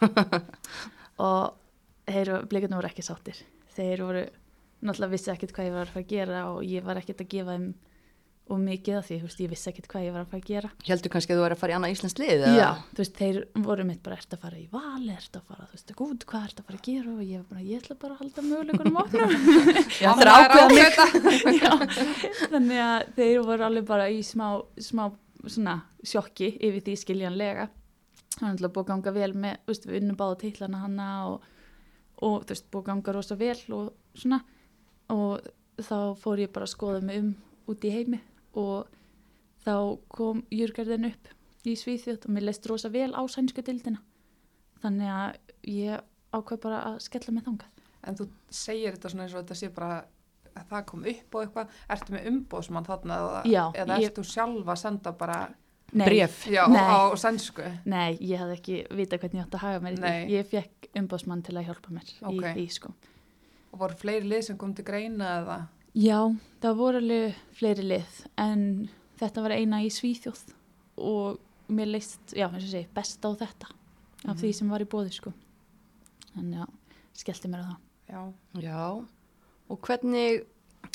blikarnir voru ekki sáttir. Þeir voru, náttúrulega vissi ekkert hvað ég var að fara að gera og ég var ekkert að gefa þeim og mikið af því, þú veist, ég vissi ekkert hvað ég var að fara að gera. Heldur kannski að þú væri að fara í annað Íslands lið? Já, þú veist, þeir voru mitt bara, ert að fara í val, ert að fara, þú veist, gúd, hvað ert að fara að gera og ég var bara, ég ætla bara að halda möguleikunum opnum. Já, það er ákveða mig. Já, þannig að þeir voru alveg bara í smá, smá svona sjokki yfir því skiljanlega. Það er náttúrulega búið að ganga vel með, þú veist, við unnum báða teitlana hana og, og þú veist, búið ganga rosa vel og svona og þá fór ég bara að skoða mig um út í heimi og þá kom júrgarðin upp í Svíþjótt og mér leist rosa vel á sænsku dildina þannig að ég ákveð bara að skella mig þangað En þú segir þetta svona eins og þetta sé bara að það kom upp og eitthvað, ertu með umbóðsmann þarna eða, Já, eða ég- ertu sjálf að senda bara Nei, Bréf. já, Nei. á sænsku? Nei, ég hafði ekki vita hvernig ég átti að haga mér í Nei. því. Ég fekk umbásmann til að hjálpa mér Ok. í því, sko. Og voru fleiri lið sem kom til greina eða? Já, það voru alveg fleiri lið, en þetta var eina í Svíþjóð og mér leist, já, eins og segi, best á þetta af því sem var í bóði, sko. Þannig að skellti mér á það. Já, Já, og hvernig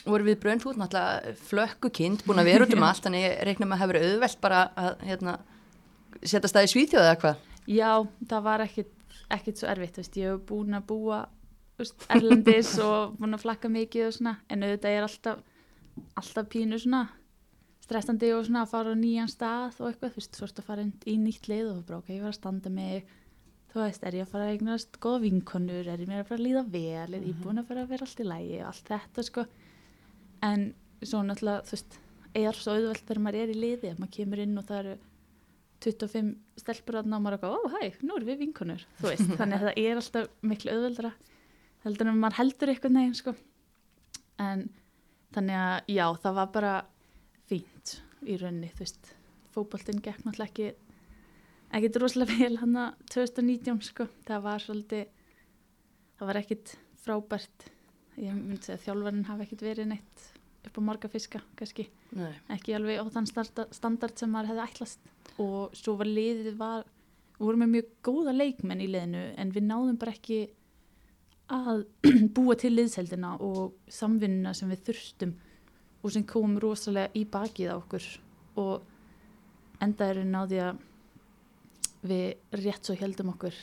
voru við brönd út náttúrulega flökku kind, búin að vera út um allt, þannig ég reikna með að hafa verið auðvelt bara að hérna, setja staði svíþjóð eða hvað? Já, það var ekkit, ekkit svo erfitt, þú veist, ég hef búin að búa veist, erlendis og búin að flakka mikið og svona, en auðvitað er alltaf, alltaf pínu svona stressandi og svona að fara á nýjan stað og eitthvað, þú veist, svo ertu að fara í nýtt lið og bara, ok, ég var að standa mig, þú veist, er ég að fara að eignast góða vinkonur, er ég mér að fara að líða vel, er ég búin að fara að vera allt í lægi og allt þetta, sko, en svo náttúrulega, þú veist, er svo auðvelt þegar maður er í liði, maður kemur inn og það eru 25 stelpur að náma og ó hæ, nú erum við vinkonur. Þú veist, þannig að það er alltaf miklu auðveldra heldur en maður heldur eitthvað neginn sko. En þannig að já, það var bara fínt í rauninni, þú veist. Fótboltinn gekk náttúrulega ekki ekkit rosalega vel hann að 2019 sko, það var svolítið það var ekkit frábært. Ég myndi segja að þjálfarinn hafi ekkit verið neitt upp á marga fiska kannski. Nei. ekki alveg á þann standard sem maður hefði ætlast og svo var liðið var, við vorum með mjög góða leikmenn í liðinu en við náðum bara ekki að búa til liðseldina og samvinnuna sem við þurstum og sem kom rosalega í bakið á okkur og endaðurinn náði að við rétt svo heldum okkur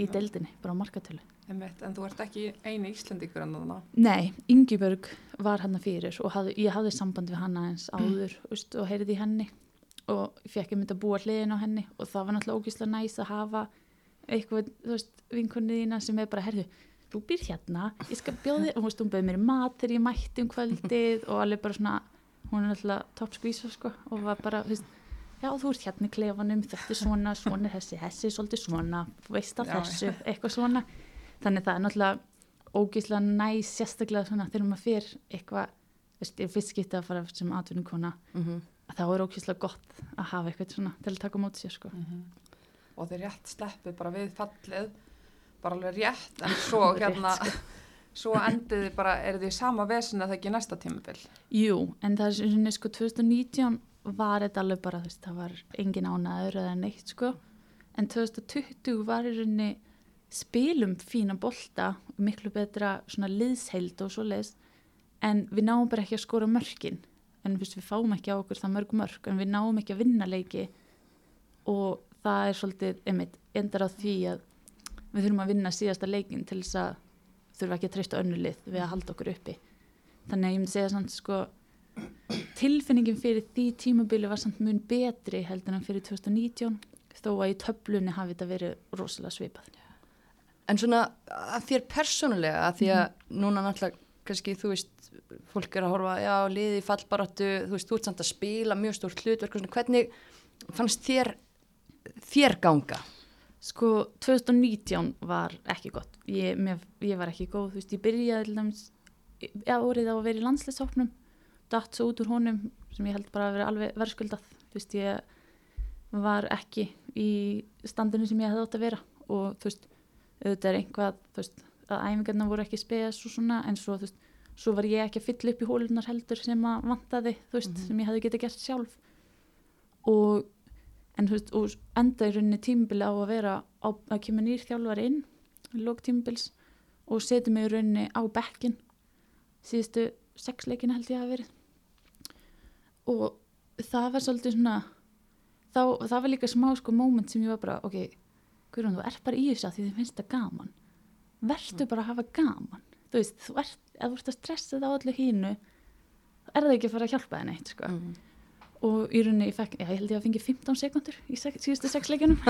í Já. deildinni, bara á markatölu einmitt, en þú ert ekki eini Íslandíkur en þarna. Nei, Ingibjörg var hann fyrir og hafði, ég hafði samband við hana eins áður mm. og heyrði í henni og fekk ég myndi að búa hliðin á henni og það var náttúrulega ógíslega næs að hafa eitthvað, þú veist, vinkunni þína sem er bara, herðu, þú býr hérna ég skal bjóði, og þú veist, hún bauði mér mat þegar ég mætti um kvöldið og alveg bara svona hún er náttúrulega top skvísa sko og var bara, þú veist, já þú ert hérna í klefanum, þetta er svona, svona er þessi þessi er svolítið svona, veist Já, þessu eitthvað svona, þannig það er náttúrulega ógíslega næs sérstaklega svona þegar maður fyrir eitthvað veist, Mm þá er ógíslega gott að hafa eitthvað svona til að taka á móti sér sko. Og þeir rétt sleppi bara við fallið, bara alveg rétt, en svo Rétt, hérna, sko. svo endið þið bara, er þið sama vesin að það ekki næsta tímabil? Jú, en það er svona sko 2019 var þetta alveg bara, þú veist, það var engin ánaður eða neitt sko. En 2020 var í rauninni spilum fína bolta miklu betra svona liðsheild og svo leiðis en við náum bara ekki að skora mörkin en fyrst, við fáum ekki á okkur það mörg mörg en við náum ekki að vinna leiki. Og það er svolítið einmitt, endar á því að við þurfum að vinna síðasta leikin til þess að þurfum ekki að treysta önnulið við að halda okkur uppi. Þannig að ég myndi segja samt sko tilfinningin fyrir því tímabili var samt mun betri heldur en fyrir 2019 þó að í töflunni hafi þetta verið rosalega svipað. En svona að þér persónulega, að því að núna náttúrulega kannski, þú veist, fólk er að horfa, já, liði í fallbaráttu, þú veist, þú ert samt að spila mjög stórt hlutverk, hvernig fannst þér, þér ganga? Sko 2019 var ekki gott. Ég, mér, ég var ekki góð, þú veist, ég byrjaði dæmis, já, orðið á að vera í landsleisofnum, datt svo út úr honum sem ég held bara að vera alveg verðskuldað þú veist, ég var ekki í standinu sem ég hefði átt að vera. Og þú veist, auðvitað er einhvað þú veist, að æfingarna voru ekki spes og svona, en svo þú veist, svo var ég ekki að fylla upp í hólunar heldur sem að vantaði, þú veist, sem ég hefði getið gert sjálf. Og en veist, og enda í rauninni tímabili á að vera á, að kemur nýr þjálfari inn lók tímabils og setja mig í rauninni á bekkin síðustu sex leikina held ég að verið. Og það var svolítið svona þá, það var líka smá sko moment sem ég var bara, ok, Guðrún, þú ert bara í þess að því þið finnst það gaman. Verður bara að hafa gaman þú veist, þú ert, ef þú ert að stressa það á allir hínu, er það ekki að fara að hjálpa þið neitt, sko Mm. og í rauninni, ég, fekk, já, ég held ég að fengi 15 sekundur í sex, síðustu sex leikunum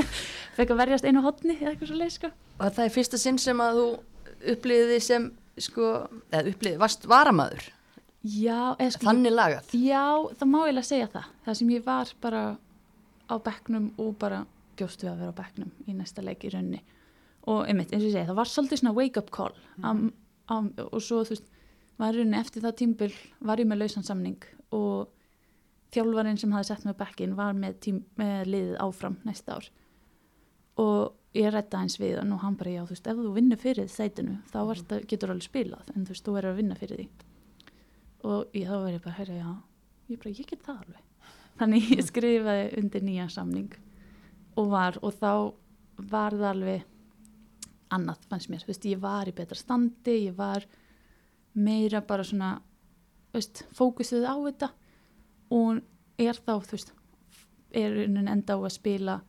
fekk að verjast einu hotni eða eitthvað svo leið, sko Og það er fyrsta sinn sem að þú upplýði sem, sko, eða upplýði, varst varamaður, já, eða sko þannig lagað. Já, það má eiginlega segja það. Það sem ég var bara á bekknum og bara bjóstu að vera á bekknum í næsta leik í rauninni. Og einmitt, eins og ég segi, það var svolítið svona wake up call. Am, am, og svo þú veist, var í rauninni eftir það tímbil var ég með lausan samning og þjálfarinn sem hafði sett mig á bekkin var með, tím, með liðið áfram næsta ár. Og ég rætta eins við og hann bara, já, þú veist, ef þú vinnur fyrir sætinu, þá mm. það, getur alveg spilað en þú veist, þú verður að vinna fyrir því. Og ég, þá ég bara, herra, já. Ég bara, ég get það alveg. Þannig ég skrifaði undir nýja samning og var, og þá var það alveg annað fannst mér, þú veist, ég var í betra standi ég var meira bara svona, þú veist fókusuð á þetta og er þá, þú veist er enda á að spila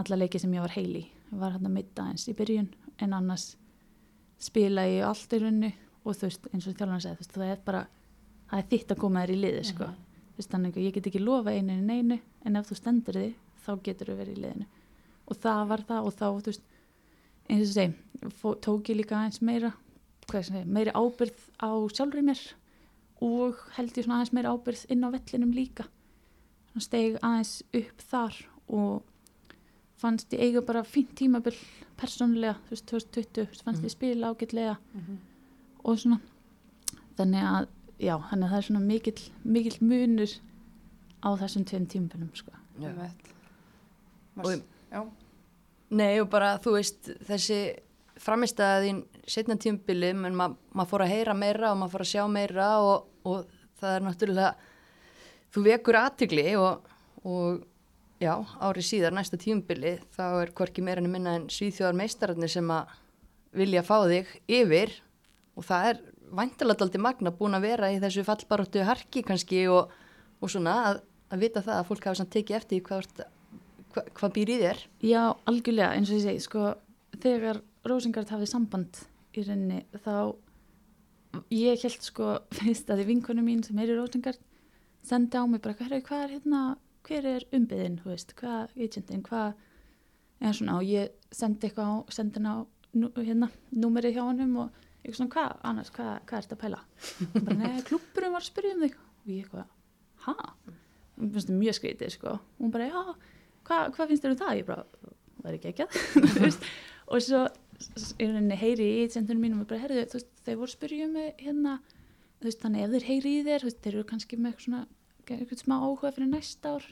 alla leiki sem ég var heil í. Ég var hann að mitta eins í byrjun en annars spila ég allt í runni og þú veist, eins og þjálfarnar segði þú veist, það er bara, það er þitt að koma þér í liði sko, þú veist, þannig að ég get ekki lofa einu en einu, en ef þú stendur þig þá getur þú verið í liðinu. Og það var það og þá, þú veist eins og segi, tók ég líka aðeins meira segi, meiri ábyrð á sjálfur mér og held ég svona aðeins meira ábyrð inn á vellinum líka. Svona steg aðeins upp þar og fannst ég eiga bara fínt tímabil persónulega, þú veist, 2020 fannst ég spila ágætlega og svona. Þannig að, já, þannig að það er svona mikill, mikill munur á þessum tveim tímabilum, sko. Og- Já, Nei og bara þú veist þessi framistæðin setna tímbili menn ma maður fór að heyra meira og maður fór að sjá meira og, og það er náttúrulega þú vekur aðtigli og, og já, árið síðar næsta tímbili þá er hvorki meira en minna en svíþjóðar meistararnir sem að vilja fá þig yfir og það er væntalega aldrei magna búin að vera í þessu fallbaróttu harki kannski og, og svona að, að vita það að fólk hafa tekið eftir hvað, ert- hvað, hvað býr í þér Já, algjörlega, eins og ég segi, sko, þegar Rósingard hafði samband í rauninni, þá ég held sko, fyrst að því vinkonu mín sem er í Rósingard sendi á mig bara, hver, hvað er hérna, hver er umbyðin, þú veist, hvað, agentin, hvað, eða svona, og ég sendi eitthvað á, sendi hann á, hérna, númerið hjá honum og ég svona, hvað, annars, hvað, hvað er þetta að pæla? Bara, nei, klubburum var að spyrja um þig, og ég eitthvað, ha? Mér finnst þetta mjög skrítið, sko, og hún bara, já, hvað, hvað finnst þér um það? Ég bara, það er ekki ekki að og svo s- í í agentunum mínum og bara, herðu, þú veist, þeir voru að spyrja um mig hérna, þú veist, þannig ef þeir heyri í þér, þú veist, þeir eru kannski með svona, eitthvað smá áhuga fyrir næsta ár.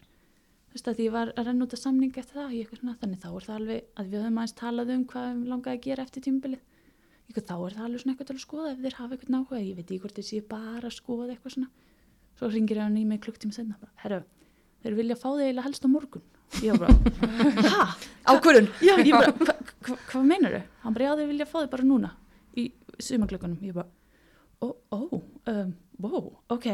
Þú veist, að ég var að renna út að samninga eftir það, ég svona, þannig þá er það alveg að við höfum aðeins talað um hvað við langaði að gera eftir tímabilið. Ég, þá er það alveg svona eitthvað að skoða ef þeir hafa eitthvað náhuga, ég veit ekki hvort séu bara skoða eitthvað svona. Svo ringir hann í mig klukktíma senna herru, þeir vilja fá þig eiginlega helst á morgun. Ég var bara, hæ? Ákvörðun? Já, ég bara, hva, hva, hvað meinar þau? Hann bara, já, þau vilja fá þig bara núna í sumaglökunum, ég bara ó, ó, um, wow, ok.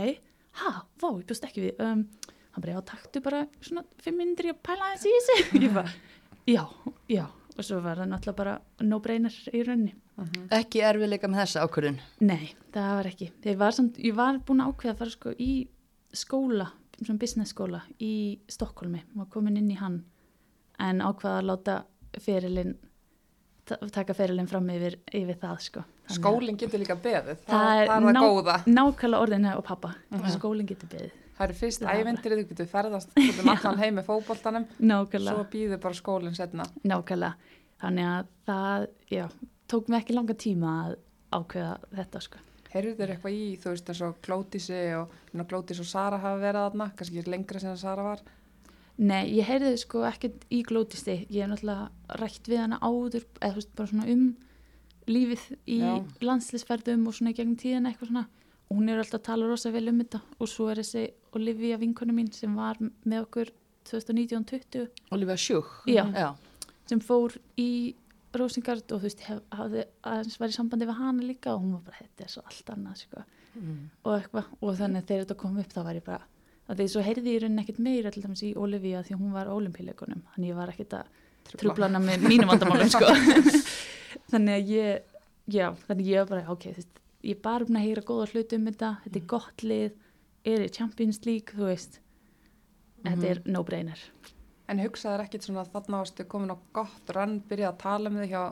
Ha, vá, ég bjóst ekki við. Um, hann bara, já, taktu bara svona fimm minnir að pæla aðeins í þessu. Ég bara, já, já. Og svo var það náttúrulega bara no-brainer í rauninni. Ekki erfiðleika með þessa ákvörðun? Nei, það var ekki. Þeir var samt, ég var búin að ákveða að fara sko í skóla, svona business skóla í Stokkólmi, var komin inn í hann en ákveða að láta ferilinn, ta- taka ferilinn fram yfir, yfir það sko. Skólinn getur líka beðið, það, Það er er það ná- góða. Nákvæmlega orðinu og pappa, skólinn getur beðið. Það er fyrst ævendirið, þú getur ferðast út um allan heim með Nákvæmlega. svo býður bara skólinn setna. Nákvæmlega. Þannig að það, já, tók mig ekki langa tíma að ákveða þetta sko. Heyrðu þér eitthvað í, þú veist, eins og Glótisi og, Glótis og Sara hafa verið þarna, kannski lengra sem Sara var. Nei, ég heyrði sko ekkert í glótisti, ég hef náttúrulega rætt við hana áður, eða þú veist, bara svona um lífið í landslisferðum og svona í gegnum tíðina eitthvað svona og hún er alltaf að tala rosa vel um þetta og svo er þessi Olivia vinkonu mín sem var með okkur 2019-20 Olivia Sjúk Já. Já. sem fór í Rosengard og þú veist, hef, hafði aðeins var í sambandi við hana líka og hún var bara, þetta er svo allt annað sko. og eitthvað, og þannig að þegar þetta kom upp þá var ég bara, að því svo heyrði ég í rauninni ekkert meira til dæmis í Olivia því hún var ólimpíleikunum, þannig ég var ekkert að trubla hana með mínum vandamálum sko. þannig að ég já, þannig ég var bara, ok, þú veist ég er bara um að heyra góða hluti um þetta þetta er gott lið, er í Champions League þú veist, þetta er no-brainer En hugsaður ekkit svona þarna varstu komin á gott rann, byrjað að tala með þig hjá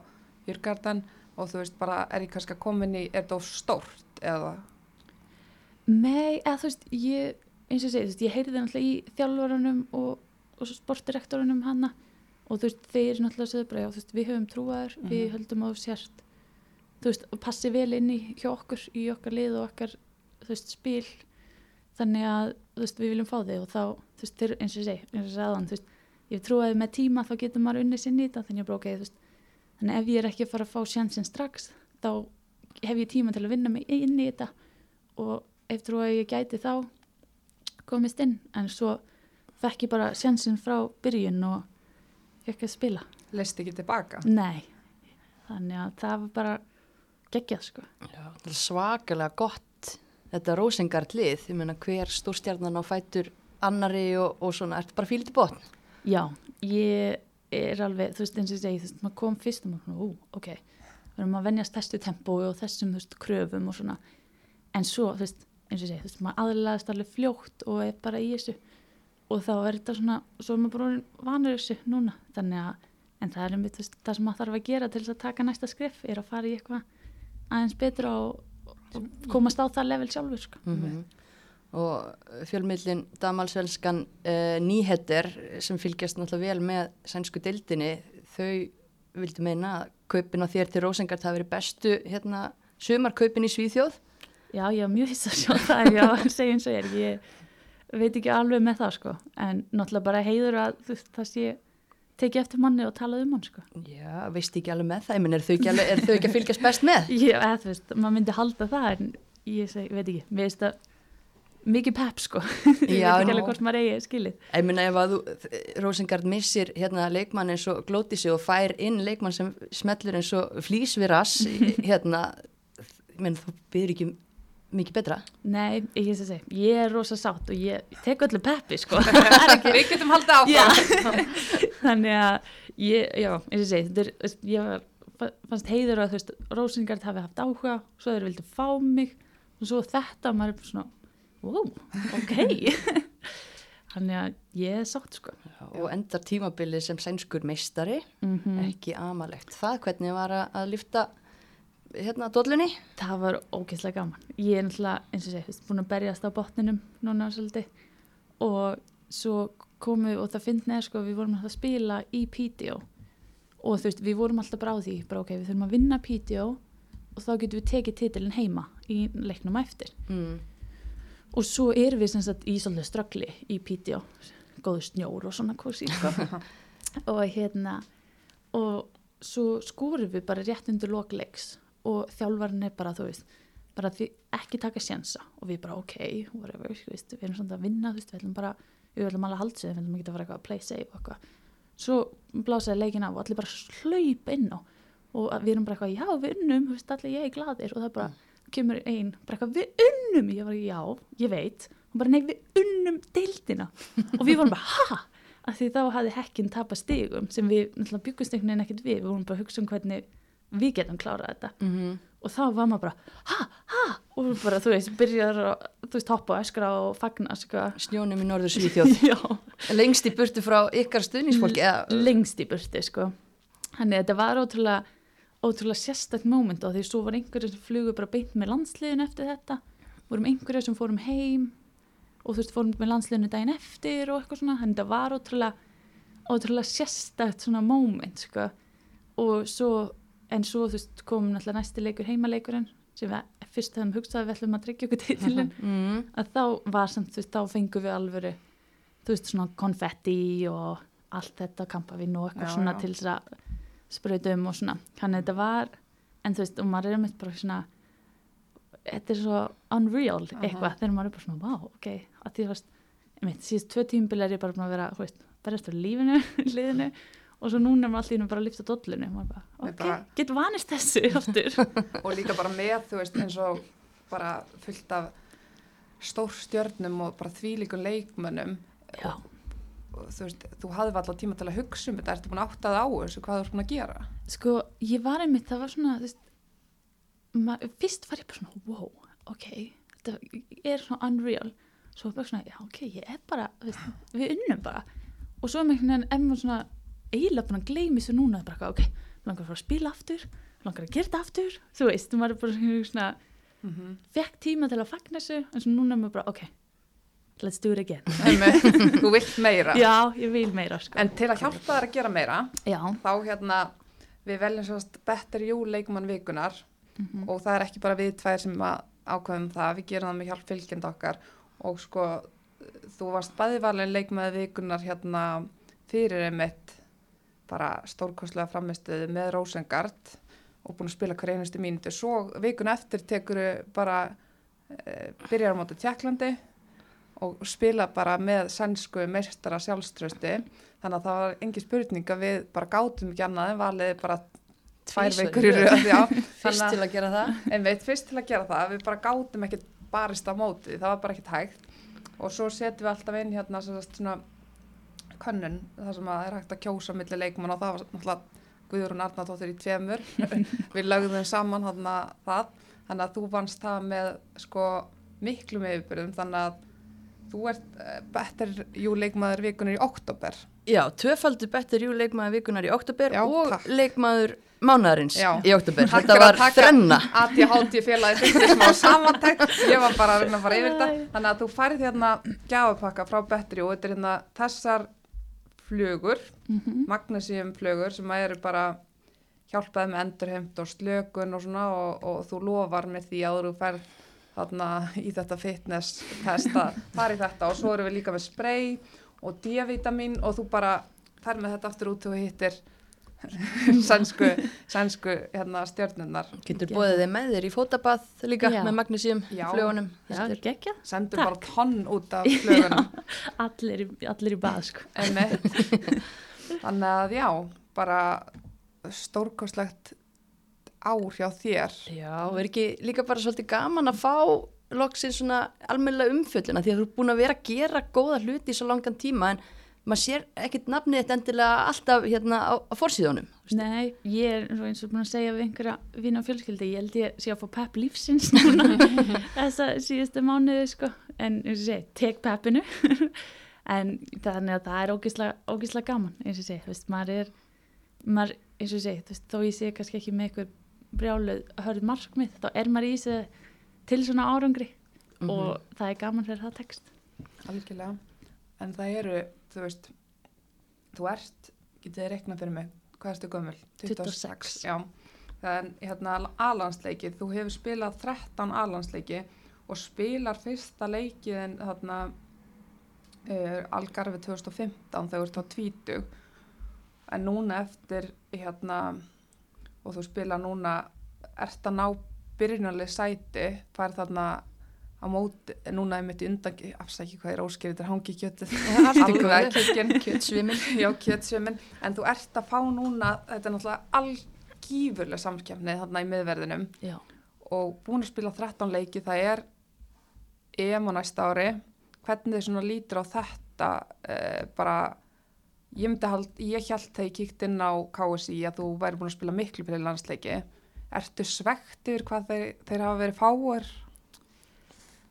Jörgarden og þú veist bara, er ég kannski að komin í, er of stórt eða? Nei, eða þú veist, ég, eins og ég segi, þú veist, ég heyrði náttúrulega í þjálfarunum og, og sportdirektorunum hana og þú veist, þeir náttúrulega segðu bara, já, þú veist, við höfum trúaður, við höldum á sért, þú veist, og passi vel inn í hjá okkur, í okkar lið og okkar, þú veist, spil, þannig að, þú veist, við viljum fá þig og þá, þú veist, þeir, eins og ég segi, eins og ég sagði þann, þú veist, ég trúaði með tíma, þá getur maður unnið sinni í þetta, þannig að bara, ok, þú veist, þannig ef ég er ekki að fara að fá sjansinn strax, þá hef ég tíma til að vinna mig inn í þetta og ef trú að ég gæti þá komist inn en svo fekk ég bara sjansinn frá byrjun og fekk að spila Leist ekki tilbaka? nei, þannig að það var bara geggjað sko Já, svakalega gott þetta Rosengard lið, ég meina hver stórstjarnan á fætur annari og, og svona, ertu bara fílið til botn? Já, ég er alveg þú veist eins og ég segi, þú veist, maður kom fyrst og maður, svona, ú, ok, við erum að venjast þessu tempói og þessum, þú veist, kröfum og svona. En svo, þú veist, eins og ég segi þú veist, maður aðlæðast alveg fljótt og er bara í þessu. Og þá er þetta svona svo er maður bara vanur þessu núna. Þannig að, en það er einmitt, þú veist, það sem maður þarf að gera til þess að taka næsta skrif er að fara í eitthvað aðeins betra og, og komast á það level sjálfur, sko. Mm og fjölmiðlin damalsvelskan uh, nýheter sem fylgjast náttúrulega vel með sænsku dildinni, þau vildu meina að kaupin á þér til Rosengard hafi verið bestu hérna sumarkaupin í Svíþjóð Já, ég var mjög hiss að sjá það, já, segjum svo er, ég veit ekki alveg með það, sko, en náttúrulega bara heiður að þú það sé tekið eftir manni og talað um hann, sko. Já, veist ekki alveg með það, ég menn, er þau ekki, alveg, er þau ekki að fylgjast best með? Ég, eða, þú veist, maður myndi halda það, en ég segi, veit ekki, mér veist að mikið pepp, sko, ég veit Já, ekki alveg hvort maður eigi skilið. Ég meina ef að þú, Rosengard missir hérna leikmann eins og glótisi og fær inn leikmann sem smellur eins og flýs við rass, hérna, ég menn, þú byrður ekki mikið betra. Nei, ég veist að segja, ég er rosa sátt og ég tek öllu peppi, sko, það er ekki, Við getum haldið áfram. þannig að ég, já, eins og þetta er, ég fannst heiður að þú veist, Rósingard hafi haft áhuga, svo þeir vildu fá mig og svo þetta, maður er svona, wow, ok, þannig að ég er sátt, sko. Já, og endar tímabilið sem sænskur meistari, Mm ekki amalegt. Það hvernig var að, lifta hérna dollunni? Það var ógeðslega gaman. Ég er náttúrulega, eins og ég segi, þú veist, búin að berjast á botninum núna svolítið og svo komum við, og það neður, sko, við vorum alltaf að spila í PTO og þú veist, við vorum alltaf bara á því, bara ok, við þurfum að vinna PTO og þá getum við tekið titilin heima í leiknum eftir. Mm. Og svo erum við sem sagt í svolítið ströggli í PTO, góðu snjór og svona kursi, sko. og hérna, og svo skorum við bara rétt undir lokleiks og þjálfarinn er bara, þú veist bara því ekki taka sjensa og við bara ok, whatever, við erum svona að vinna við ætlum bara, við ætlum alveg að halda sig við ætlum ekki að fara eitthvað að play safe og eitthvað. Svo blásaði leikin af og allir bara hlaup inn og við erum bara eitthvað, já við unnum, allir ég er gladir og það er bara, kemur einn bara eitthvað, við unnum, ég var já, ég veit. Og bara, nei, við unnum deildina. Og við vorum bara, ha? Af því þá hafði hekkin tapað stigum sem við, náttúrulega byggustegnin ekkert við. Við vorum bara að hugsa um hvernig við getum klárað þetta. Mhm. og þá var maður bara, ha, ha? Og bara, þú veist, byrjar að, þú veist, hoppa og öskra og fagna, sko. Snjónum í norður Svíþjóð. Lengst í burtu frá ykkar stuðningsfólki. eða- lengst í burti, sko. Þannig að þetta var ótrúlega ótrúlega sérstætt moment og því svo var einhverju sem flugu bara beint með landsliðin eftir þetta vorum einhverju sem fórum heim og þú veist, fórum með landsliðinu daginn eftir og eitthvað svona, þannig að þetta var ótrúlega ótrúlega sérstætt svona moment, sko og svo, en svo, þú veist, kom náttúrulega næsti leikur heimaleikurinn sem við fyrst höfum hugsað að við ætlum að tryggja okkur titilin Mm. að þá var samt, þú veist, þá fengum við alvöru, þú veist, svona konfetti og allt þetta kampavinn og eitthvað Já, svona já. til þess að sprauta um og svona, að þetta var en þú veist, og maður er með bara svona þetta er svo unreal eitthvað, Aha. þegar maður er bara svona, wow, ok. Að því, þú veist, ég veit, síðast tvö tímbil er ég bara búin að vera, þú veist, berjast fyrir lífinu liðinu, og svo núna er maður allir bara að lifta dollinu, maður bara, ok, bara- get vanist þessu og líka bara með, þú veist, eins og bara fullt af stór stjörnum og bara þvílíkun leikmönnum já, þú veist, þú hafði alltaf tíma til að hugsa um þetta, ertu búin að átta það á þessu, hvað þú ert búin að gera? Sko, ég var einmitt, það var svona, þú veist, ma, fyrst var ég bara svona, wow, ok, þetta er svona unreal. Svo var bara svona, já, ok, ég er bara, þú veist, við unnum bara. Og svo með einhvern veginn er maður svona eiginlega búin að gleymi þessu núna, bara, ok, langar að fara að spila aftur, langar að gera þetta aftur, þú veist, maður er bara svona, Mm -hmm. fekk tíma til að fagna þessu, en svo núna er maður bara, ok, let's do it again. þú vilt meira. Já, ég vil meira, sko. En til að hjálpa þær að gera meira, Já, þá hérna, við veljum sérst Better You leikmann vikunar mhm, og það er ekki bara við tvær sem ákveðum það, við gerum það með hjálp fylgjenda okkar. Og sko, þú varst bæðivalin leikmaði vikunar hérna fyrir einmitt bara stórkostlega framistuði með Rosengard og búin að spila hver einustu mínútu. Svo vikun eftir tekur bara e, byrjar á móti Tjekklandi og spila bara með sænsku meistara sjálfströsti þannig að það var engin spurning að við bara gátum ekki annað en valið bara tvær Tvisvar í röð. Fyrst að- til að gera það. einmitt fyrst til að gera það. Við bara gátum ekkert barist á móti. Það var bara ekkert hægt. Og svo setjum við alltaf inn hérna svona könnun, það sem að er hægt að kjósa milli leikmann og það var náttúrulega Guðrún Arnardóttir í tveimur. Við lögðum saman þarna það. Þannig að þú vannst það með sko miklum yfirbyrðum þannig að þú ert uh, better jú leikmaður vikunir í oktober Já, tvöfaldur betur jú leikmaður vikunar í oktober Já, og takk. leikmaður mánaðarins Já. í oktober. Takk Þetta fyrir að var taka þrenna. ADHD félagi fyrir smá samantækt ég var bara að reyna að fara yfir þetta þannig að þú færið hérna gjafapakka frá Bettri og þetta er hérna þessar flugur, mhm, magnesium flugur sem að eru bara hjálpaði með endurheimt og slökun og svona og, og þú lofar með því að þú ferð þarna í þetta fitness test að fara í þetta og svo erum við líka með spray og D-vitamin og þú bara fer með þetta aftur út og hittir sænsku, sænsku hérna stjörnunnar Getur Já. bóðið þið með þér í fótabað líka Já. með magnesium Já. flugunum. já, geggjað. sendur Takk. bara tonn út af flugunum Allir, allir í bað, sko. Þannig að já bara stórkostlegt ár hjá þér. Já, er ekki líka bara svolítið gaman að fá loksins svona almennilega umfjöllina því að þú er búin að vera að gera góða hluti í svo langan tíma en maður sér ekkit nafnið þetta endilega alltaf hérna á, á forsíðunum. Nei, ég er svo eins og búin að segja við einhverja vina og fjölskyldi, ég held ég sé að fá pepp lífsins núna þessa síðustu mánuði sko, en eins og ég segi, tek peppinu. En þannig að það er ógislega gaman, eins og segi, þú veist, maður er maður, eins og segi, þú veist, þó ég sé kannski ekki með eitthvað brjáluð hörð markmið, þá er maður í þessu til svona árangri Mhm. og það er gaman þegar það tekst algjörlega en það eru, þú veist þú ert, getið þið reiknað fyrir mig hvað erstu gömul? 26. já, það er hérna alansleiki, þú hefur spilað 13 alansleiki og spilar fyrsta leikiðin þarna uh, Algarfi 2015 þegar þú ert á tvítug en núna eftir hérna og þú spila núna ert að ná byrjunarlega sæti, fær þarna á móti, núna er mitt í undan, afsæki hvað er óskýrið, þetta er hangi í alveg góðu. kjötginn, Kjötsvimin. já kjötsvimin, en þú ert að fá núna, þetta er náttúrulega algífurlega samskefnið þarna í miðverðinum Já. og búin að spila 13 leiki, það er EM á næsta ári, hvernig þið svona lítur á þetta, uh, bara, ég hald, ég held þegar ég kíkt inn á KSI að þú væri búin að spila miklu fyrir landsleiki, ertu svegt yfir hvað þeir, þeir hafa verið fáir?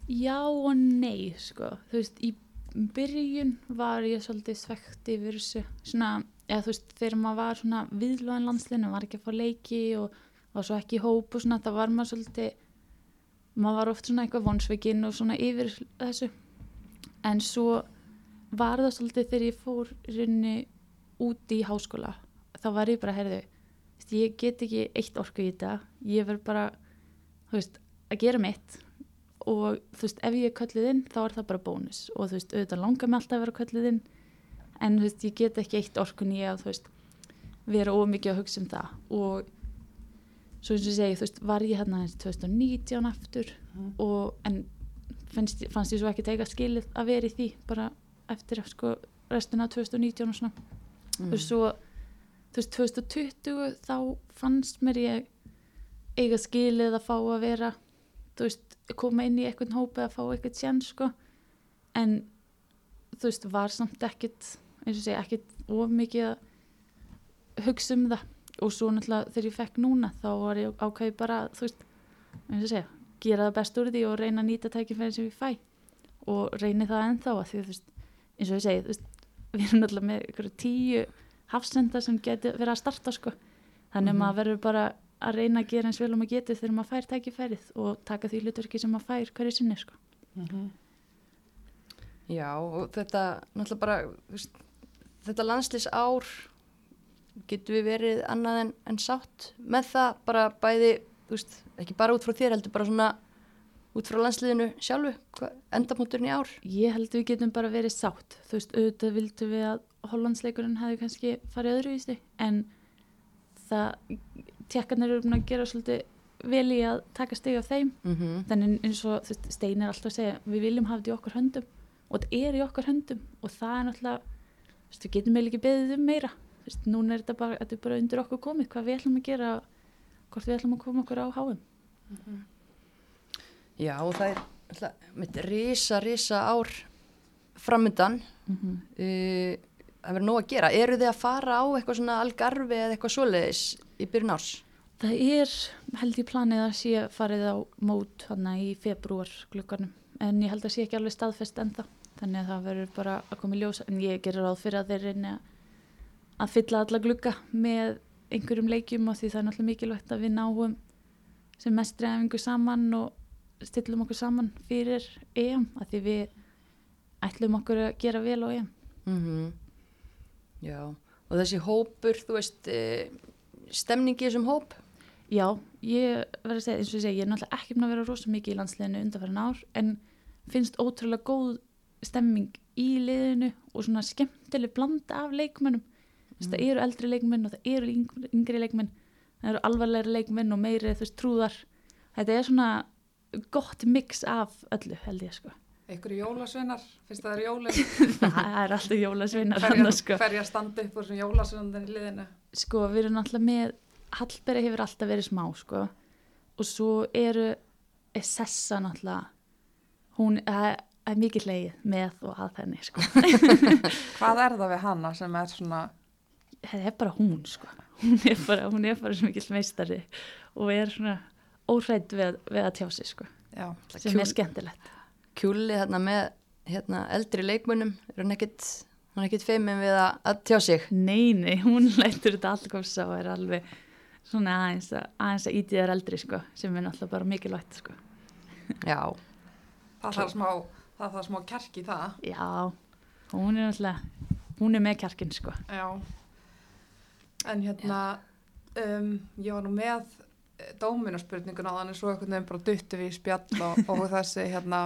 Já og nei, sko. Þú veist, í byrjun var ég svolítið svegt yfir þessu. Svona, eða þú veist, þegar maður var svona viðlóðan landslinu, var ekki að fá leiki og var svo ekki í hóp og svona, það var maður svolítið, maður var oft svona eitthvað vonsveikin og svona yfir þessu. En svo var það svolítið þegar ég fór í rauninni úti í háskóla. Þá var ég bara, heyrðu, ég get ekki eitt orku í þetta. Ég verð bara, þú veist, að gera mitt. Og þú veist, ef ég er kölluð inn þá er það bara bónus. Og þú veist, auðvitað langar mig alltaf að vera kölluð inn. En þú veist, ég get ekki eitt orkun í að þú veist, vera ómikið að hugsa um það. Og svo eins og segi, þú veist, var ég hérna aðeins 2019 aftur. Og en fannst, fannst ég svo ekki teka skilið að vera í því. Bara eftir sko restina af 2019 og svona. Mm. og svo þú veist 2020 þá fannst mér ég eiga skilið að fá að vera þú veist koma inn í eitthvað hópi að fá eitthvað sén sko. En þú veist var samt ekkit eins og segja ekkit of mikið að hugsa um það. Og svo náttúrulega þegar ég fekk núna þá var ég ákveði bara þú veist eins og segja gera það best úr því og reyna að nýta tækifæri sem ég fæ. Og reyni það ennþá að því þú veist eins og ég segi veist við erum náttúrulega með ykkur tíu hafsenda sem getur verið að starta sko. þannig að Mhm. maður verður bara að reyna að gera eins vel og maður getur þegar maður fær tækifærið og taka því hlutverki sem maður fær hverju sinni sko. Já, og þetta náttúrulega bara, veist, þetta landslýs ár getur við verið annað en, en sátt með það, bara bæði, veist, ekki bara út frá þér heldur, bara svona út frá landsliðinu sjálfu, endapunkturinn í ár. ég held við getum bara verið sátt. Þú veist, auðvitað vildum við að Hollandsleikurinn hefði kannski farið öðruvísi en það tjekkarnir eru búin að gera svolítið vel í að taka stig af þeim. Mm -hmm. þannig eins og Stein er alltaf að segja við viljum hafa þetta í okkar höndum. Og þetta er í okkar höndum. Og það er náttúrulega veist, við getum eiginlega ekki beðið um meira. Veist, núna er þetta bara, þetta er bara undir okkur komið hvað við ætlum að gera hvort við ætlum að koma okkur á háum Já, það er alltaf, mitt risa, risa ár framöndan. mm -hmm. Uh, það verður nóg að gera. Eru þið að fara á eitthvað svona algarfi eða eitthvað svoleiðis í byrjun árs? það er held ég planið að sé farið á mót hana í februar glukkanum en ég held að sé ekki alveg staðfest ennþá þannig að það verður bara að koma í ljós en ég gerir ráð fyrir að þeir reyni að- að fylla alla glukka með einhverjum leikjum og því það er náttúrulega mikilvægt að við náum sem mest reyfingu saman og stillum okkur saman fyrir EM að því við ætlum okkur að gera vel á EM Mm Já, og þessi hópur, þú veist, uh, stemningi í þessum hóp? Já, ég verður að segja, eins og ég segi, ég er náttúrulega ekki búin að vera rosa mikið í landsliðinu undanfærin ár en finnst ótrúlega góð stemming í liðinu og svona skemmtileg blanda af leikmennum. Mm. Það eru eldri leikmenn og það eru yng- yngri leikmenn, það eru alvarlegri leikmenn og meiri þú veist trúðar. Þetta er svona gott mix af öllu held ég sko. Ykkur jólasveinar, finnst það er jólin, það er alltaf jólasveinar hverja, hann sko. standa upp úr sem jólasveinar í liðinu? sko við erum alltaf með Hallberg hefur alltaf verið smá sko og svo eru Sessa náttúrulega hún er, er mikið leið með og að henni sko Hvað er það við hana sem er svona, það er bara hún sko hún er bara, hún er bara svo mikið meistari og er svona óhrædd við, við að tjá sig sko. Já, sem er skemmtilegt. Kjúli þarna með hérna, eldri leikmönnum, er hann ekkit, hann er ekkit feimin við að, að tjá sig? nei, nei, hún lætur þetta allkosa og er alveg svona aðeins að, aðeins að íti þér eldri sko sem er náttúrulega bara mikilvægt sko. Já, það þarf smá, það þarf smá kjark í það. já, hún er náttúrulega hún er með kjarkin sko. Já, en hérna, um, ég var nú með dóminaspurningun á þannig svo einhvern veginn bara duttu við í spjall og, og þessi hérna,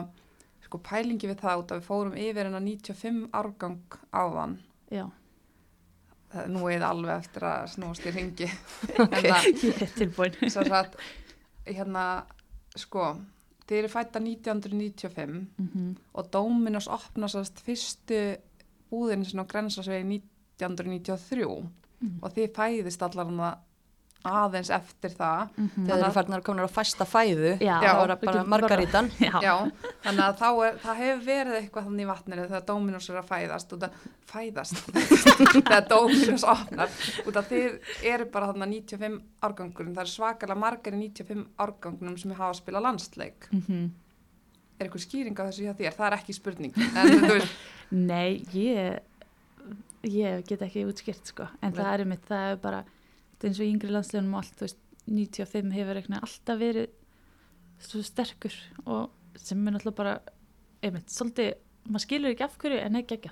sko pælingi við það út að við fórum yfir hennar 95 árgang á þann. já Það, nú er það alveg eftir að snúast í ringi. Ok. En það, Ég er tilbúin. sem sagt, hérna, sko, þeir eru fætta 1995 mm og Dominos opna sérst fyrstu búðin sem á grensasvegi 1993 Mm. og þið fæðist allar hann aðeins eftir það. Þegar þeir eru farnar að koma á fæsta fæðu, Já. það var Við bara margarítan. Já. Já, þannig að þá er, það hefur verið eitthvað þannig í vatninu þegar Dominos er að fæðast að fæðast þegar Dominos að þið eru bara þannig 95 árgangurinn, það er svakalega margar í 95 árgangunum sem hafa að spila landsleik. Mhm. Er eitthvað skýring á þessu hjá þér? Það er ekki spurning. En Nei, ég, ég get ekki útskýrt sko, en Nei. það er mitt, það er bara, það er eins og í yngri landslegunum og allt, þú veist, 95 hefur eitthvað alltaf verið svo sterkur og sem er náttúrulega bara, einmitt, svolítið, maður skilur ekki af hverju en ekki ekki.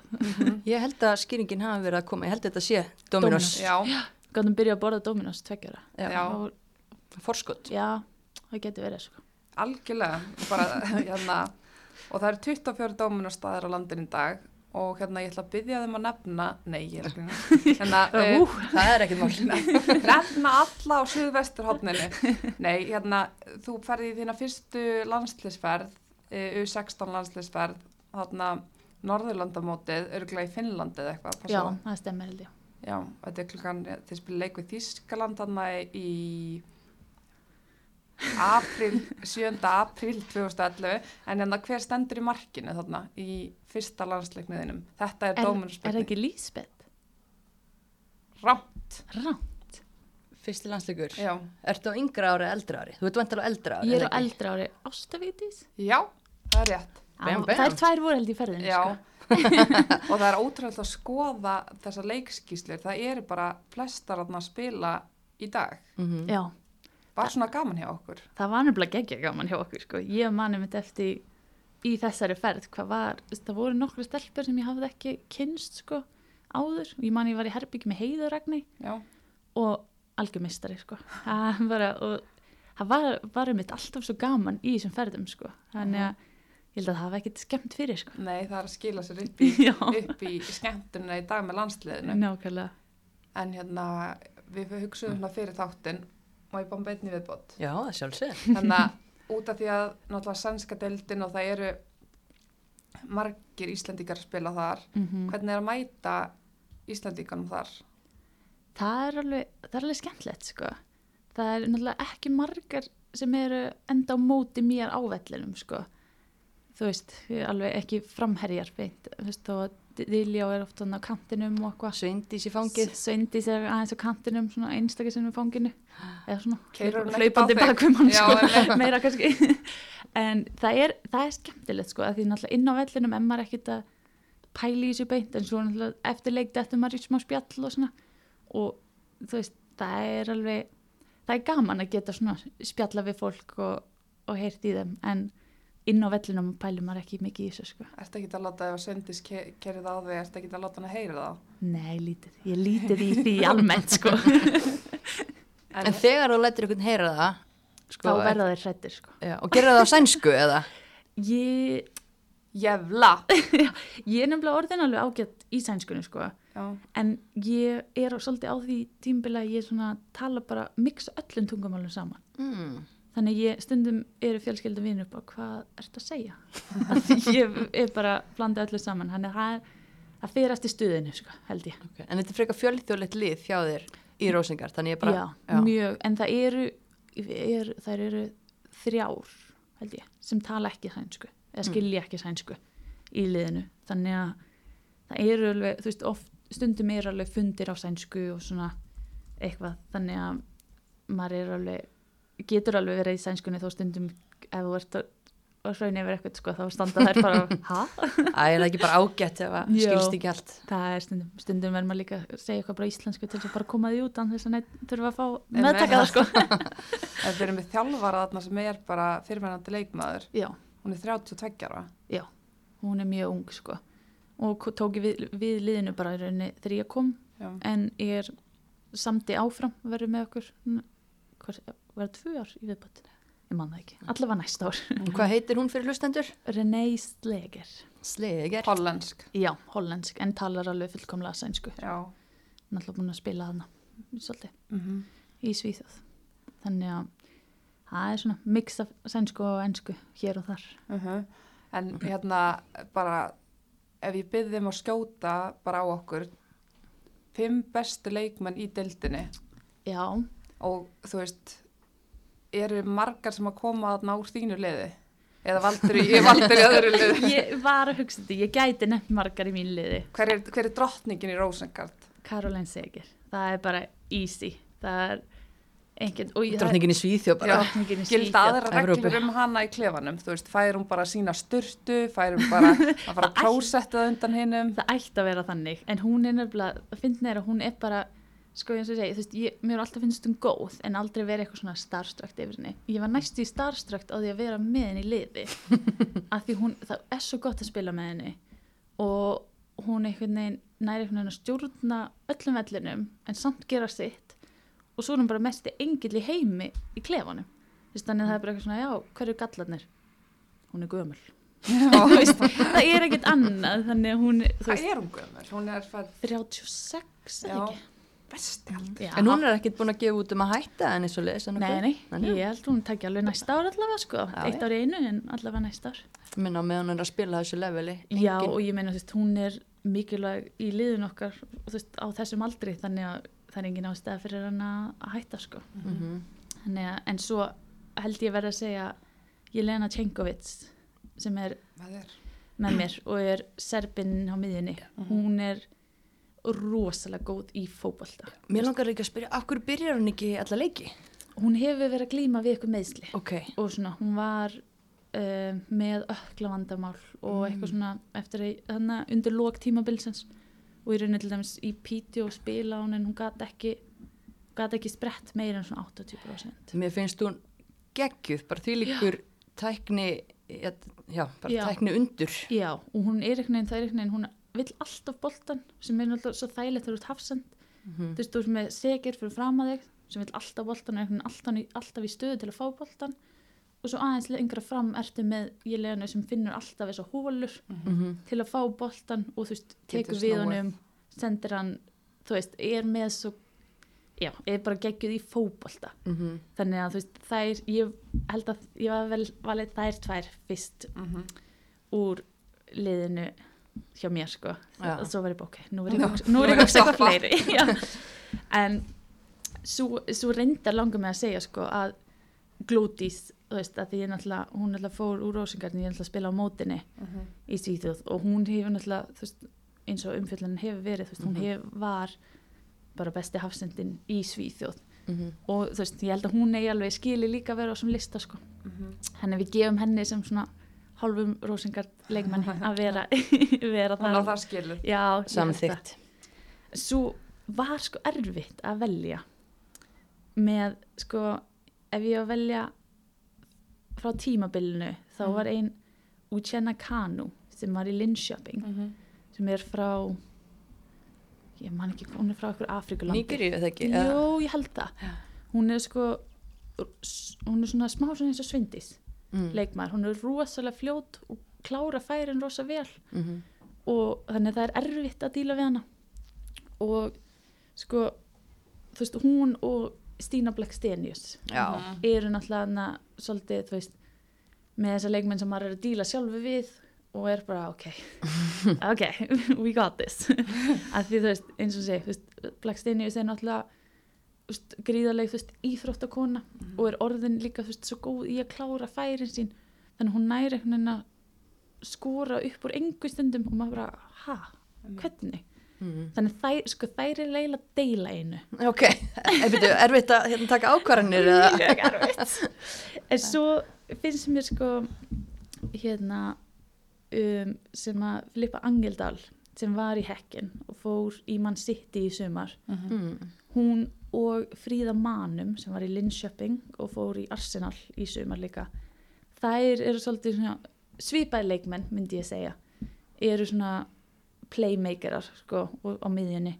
Ég held að skýringin hafi verið að koma, ég held að þetta sé Dominos. Dominos. já, Gáðum byrja að borða Dominos tveggjara. Já. Já. Og, Forskot. já, það getur verið sko. algjörlega. Bara, hérna, og það eru 24 Dominos staðir á landinu í dag og hérna ég ætla að byggja þeim að nefna, nei, ég er grina, hérna, uh, Það er ekkert mál. nefna alla á suðvesturhóttninu. Nei, hérna, þú ferði í þína fyrstu landslisferð, eh, U16 landslisferð, þarna Norðurlandamótið, örgulega í Finnlandi eða eitthvað. já, það? stemmer held ég. Já, þetta er klukkan, þið spila leik við Þískaland þarna í april, 7. april 2011, en hérna hver stendur í markinu þarna í fyrsta landsleikniðinum? Þetta er Er, er dómunarspurning. ekki Lísbeth? Rámt, Rám. Fyrsti landsleikur. já. Ertu á yngra ári, eldra ári? Þú ert vantilega á eldra ári. Ég er eða á eldra ári Ástavítis. Já, það er rétt. Bam, Á, bam. Það er tvær voru held í ferðinu Já, sko. og það er ótrúlega að skoða þessar leikskíslir. Það eru bara flestar að spila í dag. Mhm. Já, Var svona gaman hjá okkur. það var nefnilega geggja gaman hjá okkur sko. Ég mani mitt eftir í þessari ferð hvað var, það voru nokkru stelpur sem ég hafði ekki kynst sko áður. Ég mani ég var í herbyggi með heiðuragni Já, og algjörmistari sko. Það bara, og það var, var mitt alltaf svo gaman í þessum ferðum sko. Þannig að ég held að það hafa ekkert skemmt fyrir sko. nei, það er að skila sér upp í, upp í skemmtunina í dag með landsliðinu. nákvæmlega. En hérna, við hugsuðum hérna fyrir þáttinn og ég bara beinni viðbót. Já, það sjálfsög. Þannig að út af því að náttúrulega sænska deildin og það eru margir Íslendingar að spila þar. Mm Hvernig er að mæta Íslendinganum þar? það er alveg, það er alveg skemmtilegt sko. það er náttúrulega ekki margar sem eru enda á móti mér á vellinum sko. þú veist, alveg ekki framherjar beint, þú veist, og Diljá er oft á kantinum og eitthvað. Sveindís í fangið. Sveindís er aðeins á kantinum svona einstakir sem við fanginu. Eða svona ekkert hlaupandi bakum hann sko, meira kannski. En það er, það er skemmtilegt sko því náttúrulega inn á vellinum er maður ekkit að pæla í þessu beint en svo náttúrulega eftir leikti eftir maður í smá spjall og svona. Og þú veist, það er alveg það er gaman að geta svona spjalla við fólk og, og heyrt í þeim. En inn á vellinum pælum maður ekki mikið í þessu sko Ertu ekki að láta ef að Svendis ke- kerið á þig, ertu ekki að láta hann að heyra það? Nei, lítið, ég lítið í því almennt sko En þegar þú lætir einhvern heyra það, sko, þá verða þeir hrættir sko Já, og gerir það á sænsku eða? Ég, Jævla! ég er nefnilega orðin alveg ágætt í sænskunni sko Já, en ég er svolítið á því tímbila að ég svona tala bara mixa öllum tungumálum saman Mm. Þannig ég stundum eru fjölskyldum vinur upp á hvað ertu að segja? Ég er bara blanda öllu saman. Þannig að það, fyrir eftir stuðinu sko, held ég. Okay. En þetta er frekar fjölþjóðlegt lið hjá þér í Rósingar, bara... já, mjög, en það eru er, það eru þrjár held ég, sem tala ekki sænsku eða skilja ekki sænsku í liðinu, þannig að það eru alveg, þú veist, oft stundum er alveg fundir á sænsku og svona eitthvað, þannig að maður er alveg, getur alveg verið í sænskunni þó stundum ef þú ert að hraun yfir eitthvað sko, þá standa þær bara hæ? Æ, er það ekki bara ágætt ef að Já. skilst ekki allt? Það er stundum, stundum verður maður líka að segja eitthvað bara íslensku til þess að bara koma því út þess að neitt þurfa að fá meðtaka það sko. við erum með þjálfara þarna sem er bara fyrirmennandi leikmaður. Já, Hún er 32 ára. já, hún er mjög ung sko og ko- tók ég við, við liðinu bara þegar ég kom Já. en er samti áfram verður með okkur hvað, verður tvö ár í viðbættinu ég man það ekki, allavega næsta ár. Og hvað heitir hún fyrir hlustendur? Renee Sleger. Sleger. Hollensk. já, hollensk, en talar alveg fullkomlega sænsku, Já. hann er alltaf búin að spila hana svolítið Mm í Svíþjóð. Þannig að það er svona mix af sænsku og ensku hér og þar. Uh En hérna bara ef ég byrði um að skjóta bara á okkur fimm bestu leikmenn í deildinni. Já, og þú veist eru margar sem að koma að ná þínu liði eða valdur í, valdur í öðru liði ég var að hugsa þetta, ég gæti nefnt margar í mín liði. hver er, hver er drottningin í Rosengard? Caroline Seger, það er bara easy, það er enginn, og ég- Drottningin í Svíþjóð bara. drottningin í Gilda Svíþjóð. aðra reglur um hana í klefanum þú veist, fær hún bara sína styrtu fær hún bara að fara prósetta það undan hinnum það ætti að vera þannig en hún er nefnilega, að finna er að hún er bara sko eins og ég segi, þú veist, ég, mér er alltaf finnst hún góð en aldrei verið eitthvað svona starstrukt yfir henni, ég var næstu í starstrukt á því að vera með henni í liði. Af því hún, það er svo gott að spila með henni og hún einhvern veginn næri einhvern veginn að stjórna öllum vellinum en samt gera sitt og svo er hún bara mesti engill í heimi í klefanum, þú veist, þannig að það er bara eitthvað svona já, hver eru gallarnir? Hún er gömul. Veist, það er ekkert annað þannig að hún, þú veist, er hún gömur? Hún er fætt 36 eða Já. ekki besti aldrei Já. En hún er ekkert búin að gefa út um að hætta henni svo leiðis. Nei, nei, ég held hún takja alveg næsta ár allavega sko, Já, eitt já. ár í einu en allavega næsta ár. Minna með hún er að spila þessu leveli. Já Engin- og ég meina þú veist, hún er mikilvæg í liðun okkar þú veist, á þessum aldri þannig að það er engin ástæða fyrir hann að hætta sko. Mhm. Þannig að, en svo held ég verið að segja Jelena Čenkovic sem er Hvað er? með mér og er serbinn á miðjunni, hún er rosalega góð í fótbolta. Mér langar ekki að spyrja, af hverju byrjar hún ekki alla leiki? Hún hefur verið að glíma við eitthvað meðsli. Ok. og svona, hún var uh, með ökla vandamál og eitthvað svona eftir þannig að undir lók tímabilsins og í rauninu til dæmis í píti og spila hún en hún gat ekki gat ekki sprett meira en svona 80% Mér finnst hún geggjuð, bara því líkur tækni, já, bara Já. tækni undur. já, og hún er einhvern veginn, það er einhvern veginn hún vill alltaf boltan sem er náttúrulega svo þægilegt þegar þú ert hafsend Mhm. þú veist, þú ert með segir fyrir fram að þig sem vill alltaf boltan og alltaf, í- alltaf í stöðu til að fá boltan og svo aðeins lengra fram ertu með ég leginu sem finnur alltaf þessar hólur Mhm. til að fá boltan og þú veist, tekur við honum sendir hann, þú veist, er með svo já, er bara geggjuð í fótbolta Mhm. þannig að þú veist, þær, ég held að ég var vel valið þær tvær fyrst Mhm. úr liðinu hjá mér sko Já. og svo var ég bara, ok, nú er ég að hugsa- eitthvað fleiri en svo, svo reyndar langar mig að segja sko að Glódís, þú veist, að því ég náttúrulega hún náttúrulega fór úr Rósingarni, ég náttúrulega spila á mótinni Mhm. í Svíþjóð og hún hefur náttúrulega þú veist, eins og umfyllunin hefur verið þú veist, hún Mhm. hef, var bara besti hafsendin í Svíþjóð Mhm. og þú veist, ég held að hún eigi alveg skili líka að vera á þessum lista sko henni við gefum henni sem svona hálfum Rósingard leikmanni að vera, vera Hún á það skilur Já, það. Samþygt. Svo var sko erfitt að velja með sko ef ég var að velja frá tímabilinu þá Mhm. var ein Uchenna Kanu sem var í Linköping Mhm. sem er frá ég man ekki, hún er frá okkur Afrikulandi Nýgeríu, eða ekki? Jó, ég held það Já. hún er sko hún er svona smá svona eins og svindis Mm. leikmaður, hún er rosalega fljót og klára færin rosa vel Mhm. og þannig að það er erfitt að díla við hana og sko þú veist, hún og Stína Blackstenius. Mhm. eru náttúrulega hana svolítið, þú veist með þessa leikmenn sem maður er að díla sjálfu við og er bara, ok ok, we got this að því þú veist, eins og sé Blackstenius er náttúrulega veist, gríðarleg, þú veist, íþróttakona og er orðin líka, veist, svo góð í að klára færin sín, þannig hún næri einhvern veginn að skora upp úr engu stundum og maður bara, ha, hvernig? Mhm. þannig þær, sko, þær er að deila einu. Ok, byrju, erfitt að hérna, taka ákvarðanir mjög erfitt. En svo finnst mér sko hérna um, sem að Filippa Angeldal sem var í hekkin og fór í mann sitti í sumar. Mm. hún og Fríða Manum sem var í Linköping og fór í Arsenal í sumar líka. Þær eru svolítið svipaði leikmenn myndi ég segja. Eru svona playmakerar sko á miðjunni.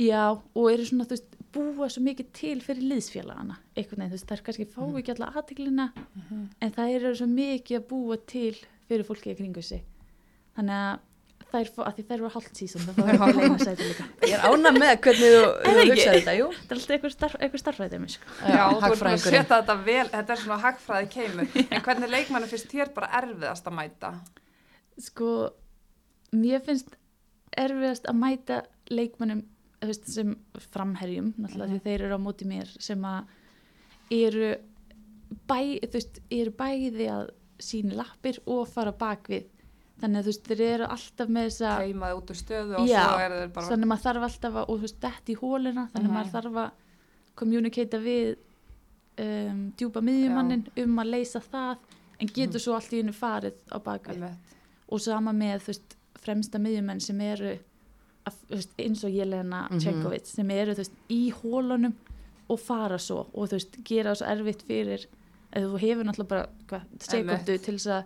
Já, og eru svona, veist, búa svo mikið til fyrir liðsfélagana, einhvern veginn, veist, þær kannski fá ekki alla aðteglina, en það eru svo mikið að búa til fyrir fólki í kringu sig. Þannig að þær, fó- að því þær voru hálft sísón það fór ekki leina sæti líka Ég er ána með hvernig þú, Er þú það hugsaði þetta, jú. þetta er alltaf einhver, starf, einhver starfræði mig sko. Já, þú ert búin að setja þetta vel, þetta er svona hagfræði keimur. En hvernig leikmannu finnst þér bara erfiðast að mæta? sko, mér finnst erfiðast að mæta leikmannum veist, sem framherjum náttúrulega því þeir eru á móti mér sem að eru bæ, þú veist, eru bæði að sína lappir og fara bak við þannig að þú veist, þeir eru alltaf með þessa Keimaði út úr stöðu og Já, svo er þeir bara... þannig að maður þarf alltaf að, og þú veist, dett í hóluna þannig að Mhm. maður þarf að kommunikata við um, djúpa miðjumannin um að leysa það en getur svo allt í hennu farið á Einmitt. og sama með þú veist, fremsta miðjumenn sem eru að, veist, eins og Jelena Mhm. Čekovic sem eru þú veist, í hólunum og fara svo og þú veist, gera það svo erfitt fyrir eða þú hefur náttúrulega bara hva, sekundu til þess að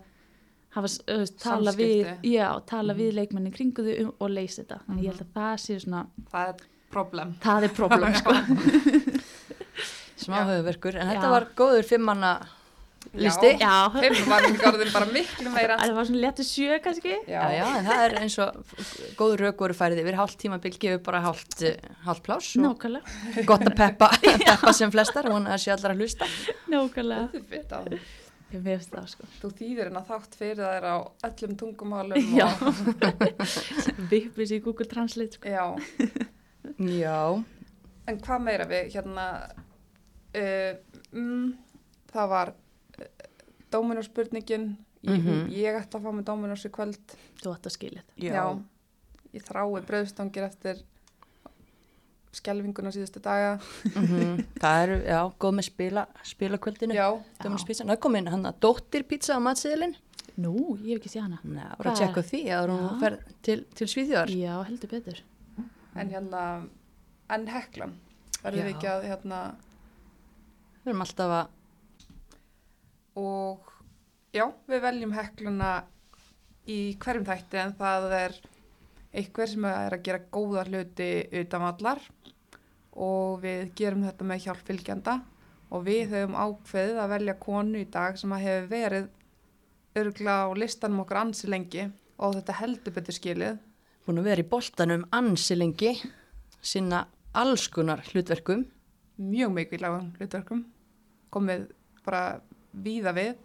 hafa, veist, tala við, já, tala Mhm. við leikmennin kringu þau um, og leysa þetta þannig ég held að það sé svona, Það er problem. það er problem sko. Smá höfuverkur, en þetta Já. var góður fimmanna listi. já, Fimm var orðin bara miklu meira. það var svona léttu sjö kannski Já, já, en það er eins og góður voru færið yfir, hálft tímabil gefur bara hálft, eh, hálft nákvæmlega, gott að peppa, peppa sem flestar, hún að sé allar að hlusta. nákvæmlega. Ég veist það sko Þú þýðir hérna þátt fyrir þær á öllum tungumálum Já. og... vippis í Google Translate sko. Já. Já, En hvað meira við hérna, uh, mm, það var uh, Dóminóspurningin, ég, Mhm. ég ætti að fá með Dóminós í kvöld. þú átt að skilja þetta já, Ég þrái bröðstangir eftir skelvinguna síðustu daga. mhm, það eru, já, góð með spila, spilakvöldinu. Pizza, það er komin hann að dóttir pizza á matsiðilinn. nú, ég hef ekki séð hana Ná, voru að tjekka því að hún fer til, til Svíþjóðar. já, heldur betur en hérna, en heklan. Verðum við ekki að hérna, Við erum alltaf að, og já, við veljum hekluna í hverjum þætti en það er einhver sem er að gera góða hluti utan allar og við gerum þetta með hjálp fylgjanda og við höfum ákveðið að velja konu í dag sem að hefur verið örgla á listanum okkur ansi lengi og þetta heldur betur skilið. búin að vera í boltanum ansi lengi, sinna alls konar hlutverkum. Mjög mikilvægum hlutverkum, komið bara víða við.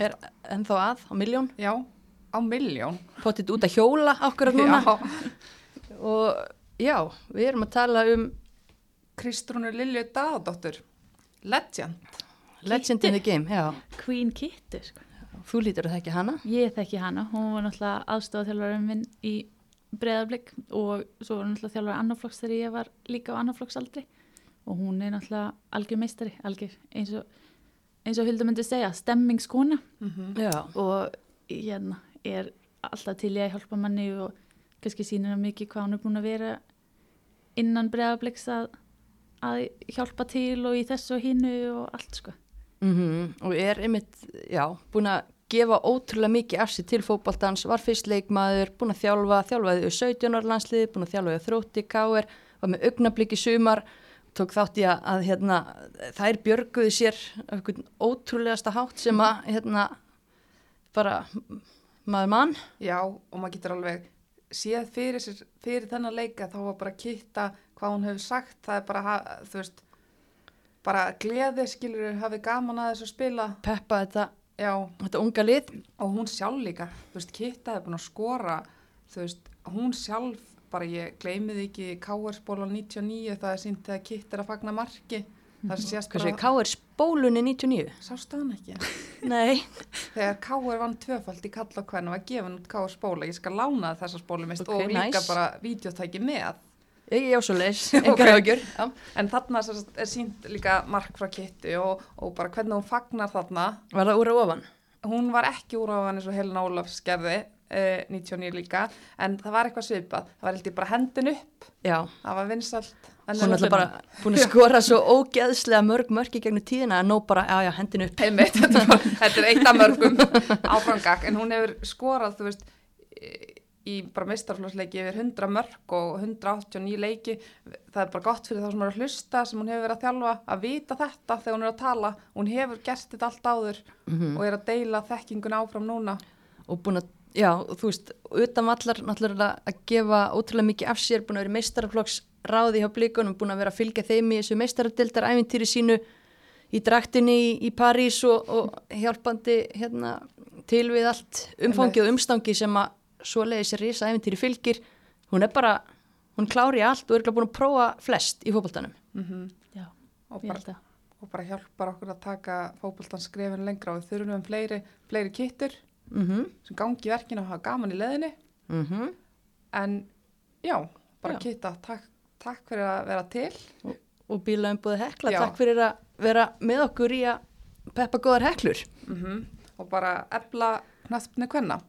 Er ennþá að á miljón, Já, á milljón. pottit út að hjóla okkur að núna. Já, Og já, við erum að tala um Kristrúnu Lilju Daðadóttur, legend. Legend in the Game, já. Queen Kitty sko. Þú lítur að þekki hana. ég þekki hana, hún var náttúrulega aðstofaþjálfarinn minn í breðablík og svo var náttúrulega þjálfari annarflokks þegar ég var líka á annarflokksaldri og hún er náttúrulega algjör meistari algjör eins og eins og Hulda myndi segja, stemmingskona Mm Já. og hérna er alltaf til ég að hjálpa manni og kannski sýnir hann mikið hvað hún er búin að vera innan breðabliks að, að hjálpa til og í þessu og hinnu og allt sko. Mm Og er einmitt, já, búin að gefa ótrúlega mikið af sér til fótboltans, var fyrst leikmaður, búin að þjálfa, þjálfaði við 17 ára landsliði, búin að þjálfa við þrótti káir, var með augnablík í sumar, tók þátt í að, að hérna, þær björguðu sér ótrúlegasta hátt sem að, hérna, bara maður mann. Já, og maður getur alveg séð fyrir, sér, fyrir þennan leika þá var bara að kitta hvað hún hefur sagt, það er bara, þú veist, bara gleði skilur hafið gaman að þessu spila, Peppa þetta, já, þetta unga lið. og hún sjálf líka, þú veist, Kitta er búin að skora, þú veist, hún sjálf, bara ég gleymið ekki Káarsból á 99, það er sínt þegar Kitta er að fagna marki, Hversu, bara, Káir spólunni 99? sástu hann ekki? Nei. Þegar Káar vann tvöfald í kalla hvernig var gefin út Káar spóla, ég skal lána þessa spólu mist Ok, og líka nice. bara vídeotæki með. Ég er Ok. engar ágjör. Já. En þarna er sínt líka mark frá Kitty og, og bara hvernig hún fagnar þarna. Var það úr að ofan? Hún var ekki úr á hann eins og Helena Ólafs gerði, eh, 99 líka, en það var eitthvað svipað. Það var held ég bara hendin upp, Já. það var vinsalt. Hún er alltaf bara búin að skora svo ógeðslega mörg mörg í gegnum tíðina að nó bara, já já, hendin upp. Einmitt, þetta, þetta er eitt af mörgum áframgak, en hún hefur skorað, þú veist, í bara meistarflósleiki yfir 100 mörg og 189 leiki. Það er bara gott fyrir þá sem er að hlusta, sem hún hefur verið að þjálfa, að vita þetta þegar hún er að tala. Hún hefur gert þetta allt áður Mhm. og er að deila þekkinguna áfram núna. Og búin að, Já, þú veist, utan allar náttúrulega að gefa ótrúlega mikið af sér, búin að vera í meistaraflokks ráði hjá blíkunum, búin að vera að fylgja þeim í þessu meistaradildar æfintýri sínu í draktinni í, í París og, og hjálpandi hérna, til við allt umfangið og umstangi sem að svoleiðis er risa æfintýri fylgir. Hún er bara, hún klári allt og er örugglega búin að prófa flest í fótboltanum. Mm Já, og, ég bara, held að. og bara hjálpar okkur að taka fótboltans skrefin lengra og við þurfum fleiri, fleiri kittur Mm -hmm. sem gangi verkinu og hafa gaman í leðinni Mm en já, bara kitta takk, takk fyrir að vera til. Og bílaumbúði hekla, Já. takk fyrir að vera með okkur í að peppa góðar heklur. mm og bara ebla knaspni kvenna.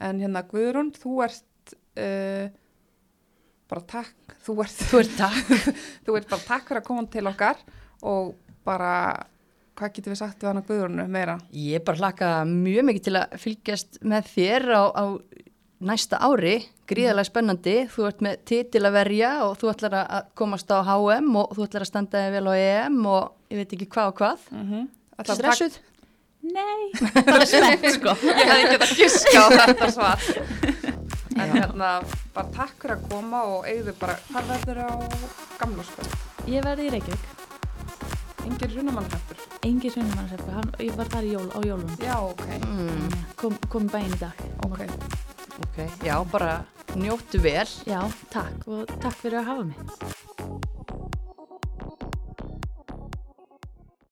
En hérna Guðrún, þú ert uh, bara takk. Þú ert, Þú ert takk. þú ert bara takk fyrir að koma til okkar. Og bara hvað getum við sagt við hana Guðrúnu meira? Ég bara hlaka mjög mikið til að fylgjast með þér á, á næsta ári, gríðarlega spennandi. Þú ert með titil að verja og þú ætlar að komast á HM og þú ætlar að standa þig vel á EM og ég veit ekki hvað og hvað. mm -hmm. Stressuð? Nei, bara spennt sko. ég hefði ekki að giska á þetta svar en hérna bara takk fyrir að koma og eigðu bara hvað verður á gamlóskvöld Ég verði í Reykjavík, engir hrunamannhættur engin sunnumannasefku, ég var þar í jól, á jólum. já, ok, Mm, Kom, kom í bæinn í dag. ok Ok, já, bara njóttu vel. Já, takk og takk fyrir að hafa mig.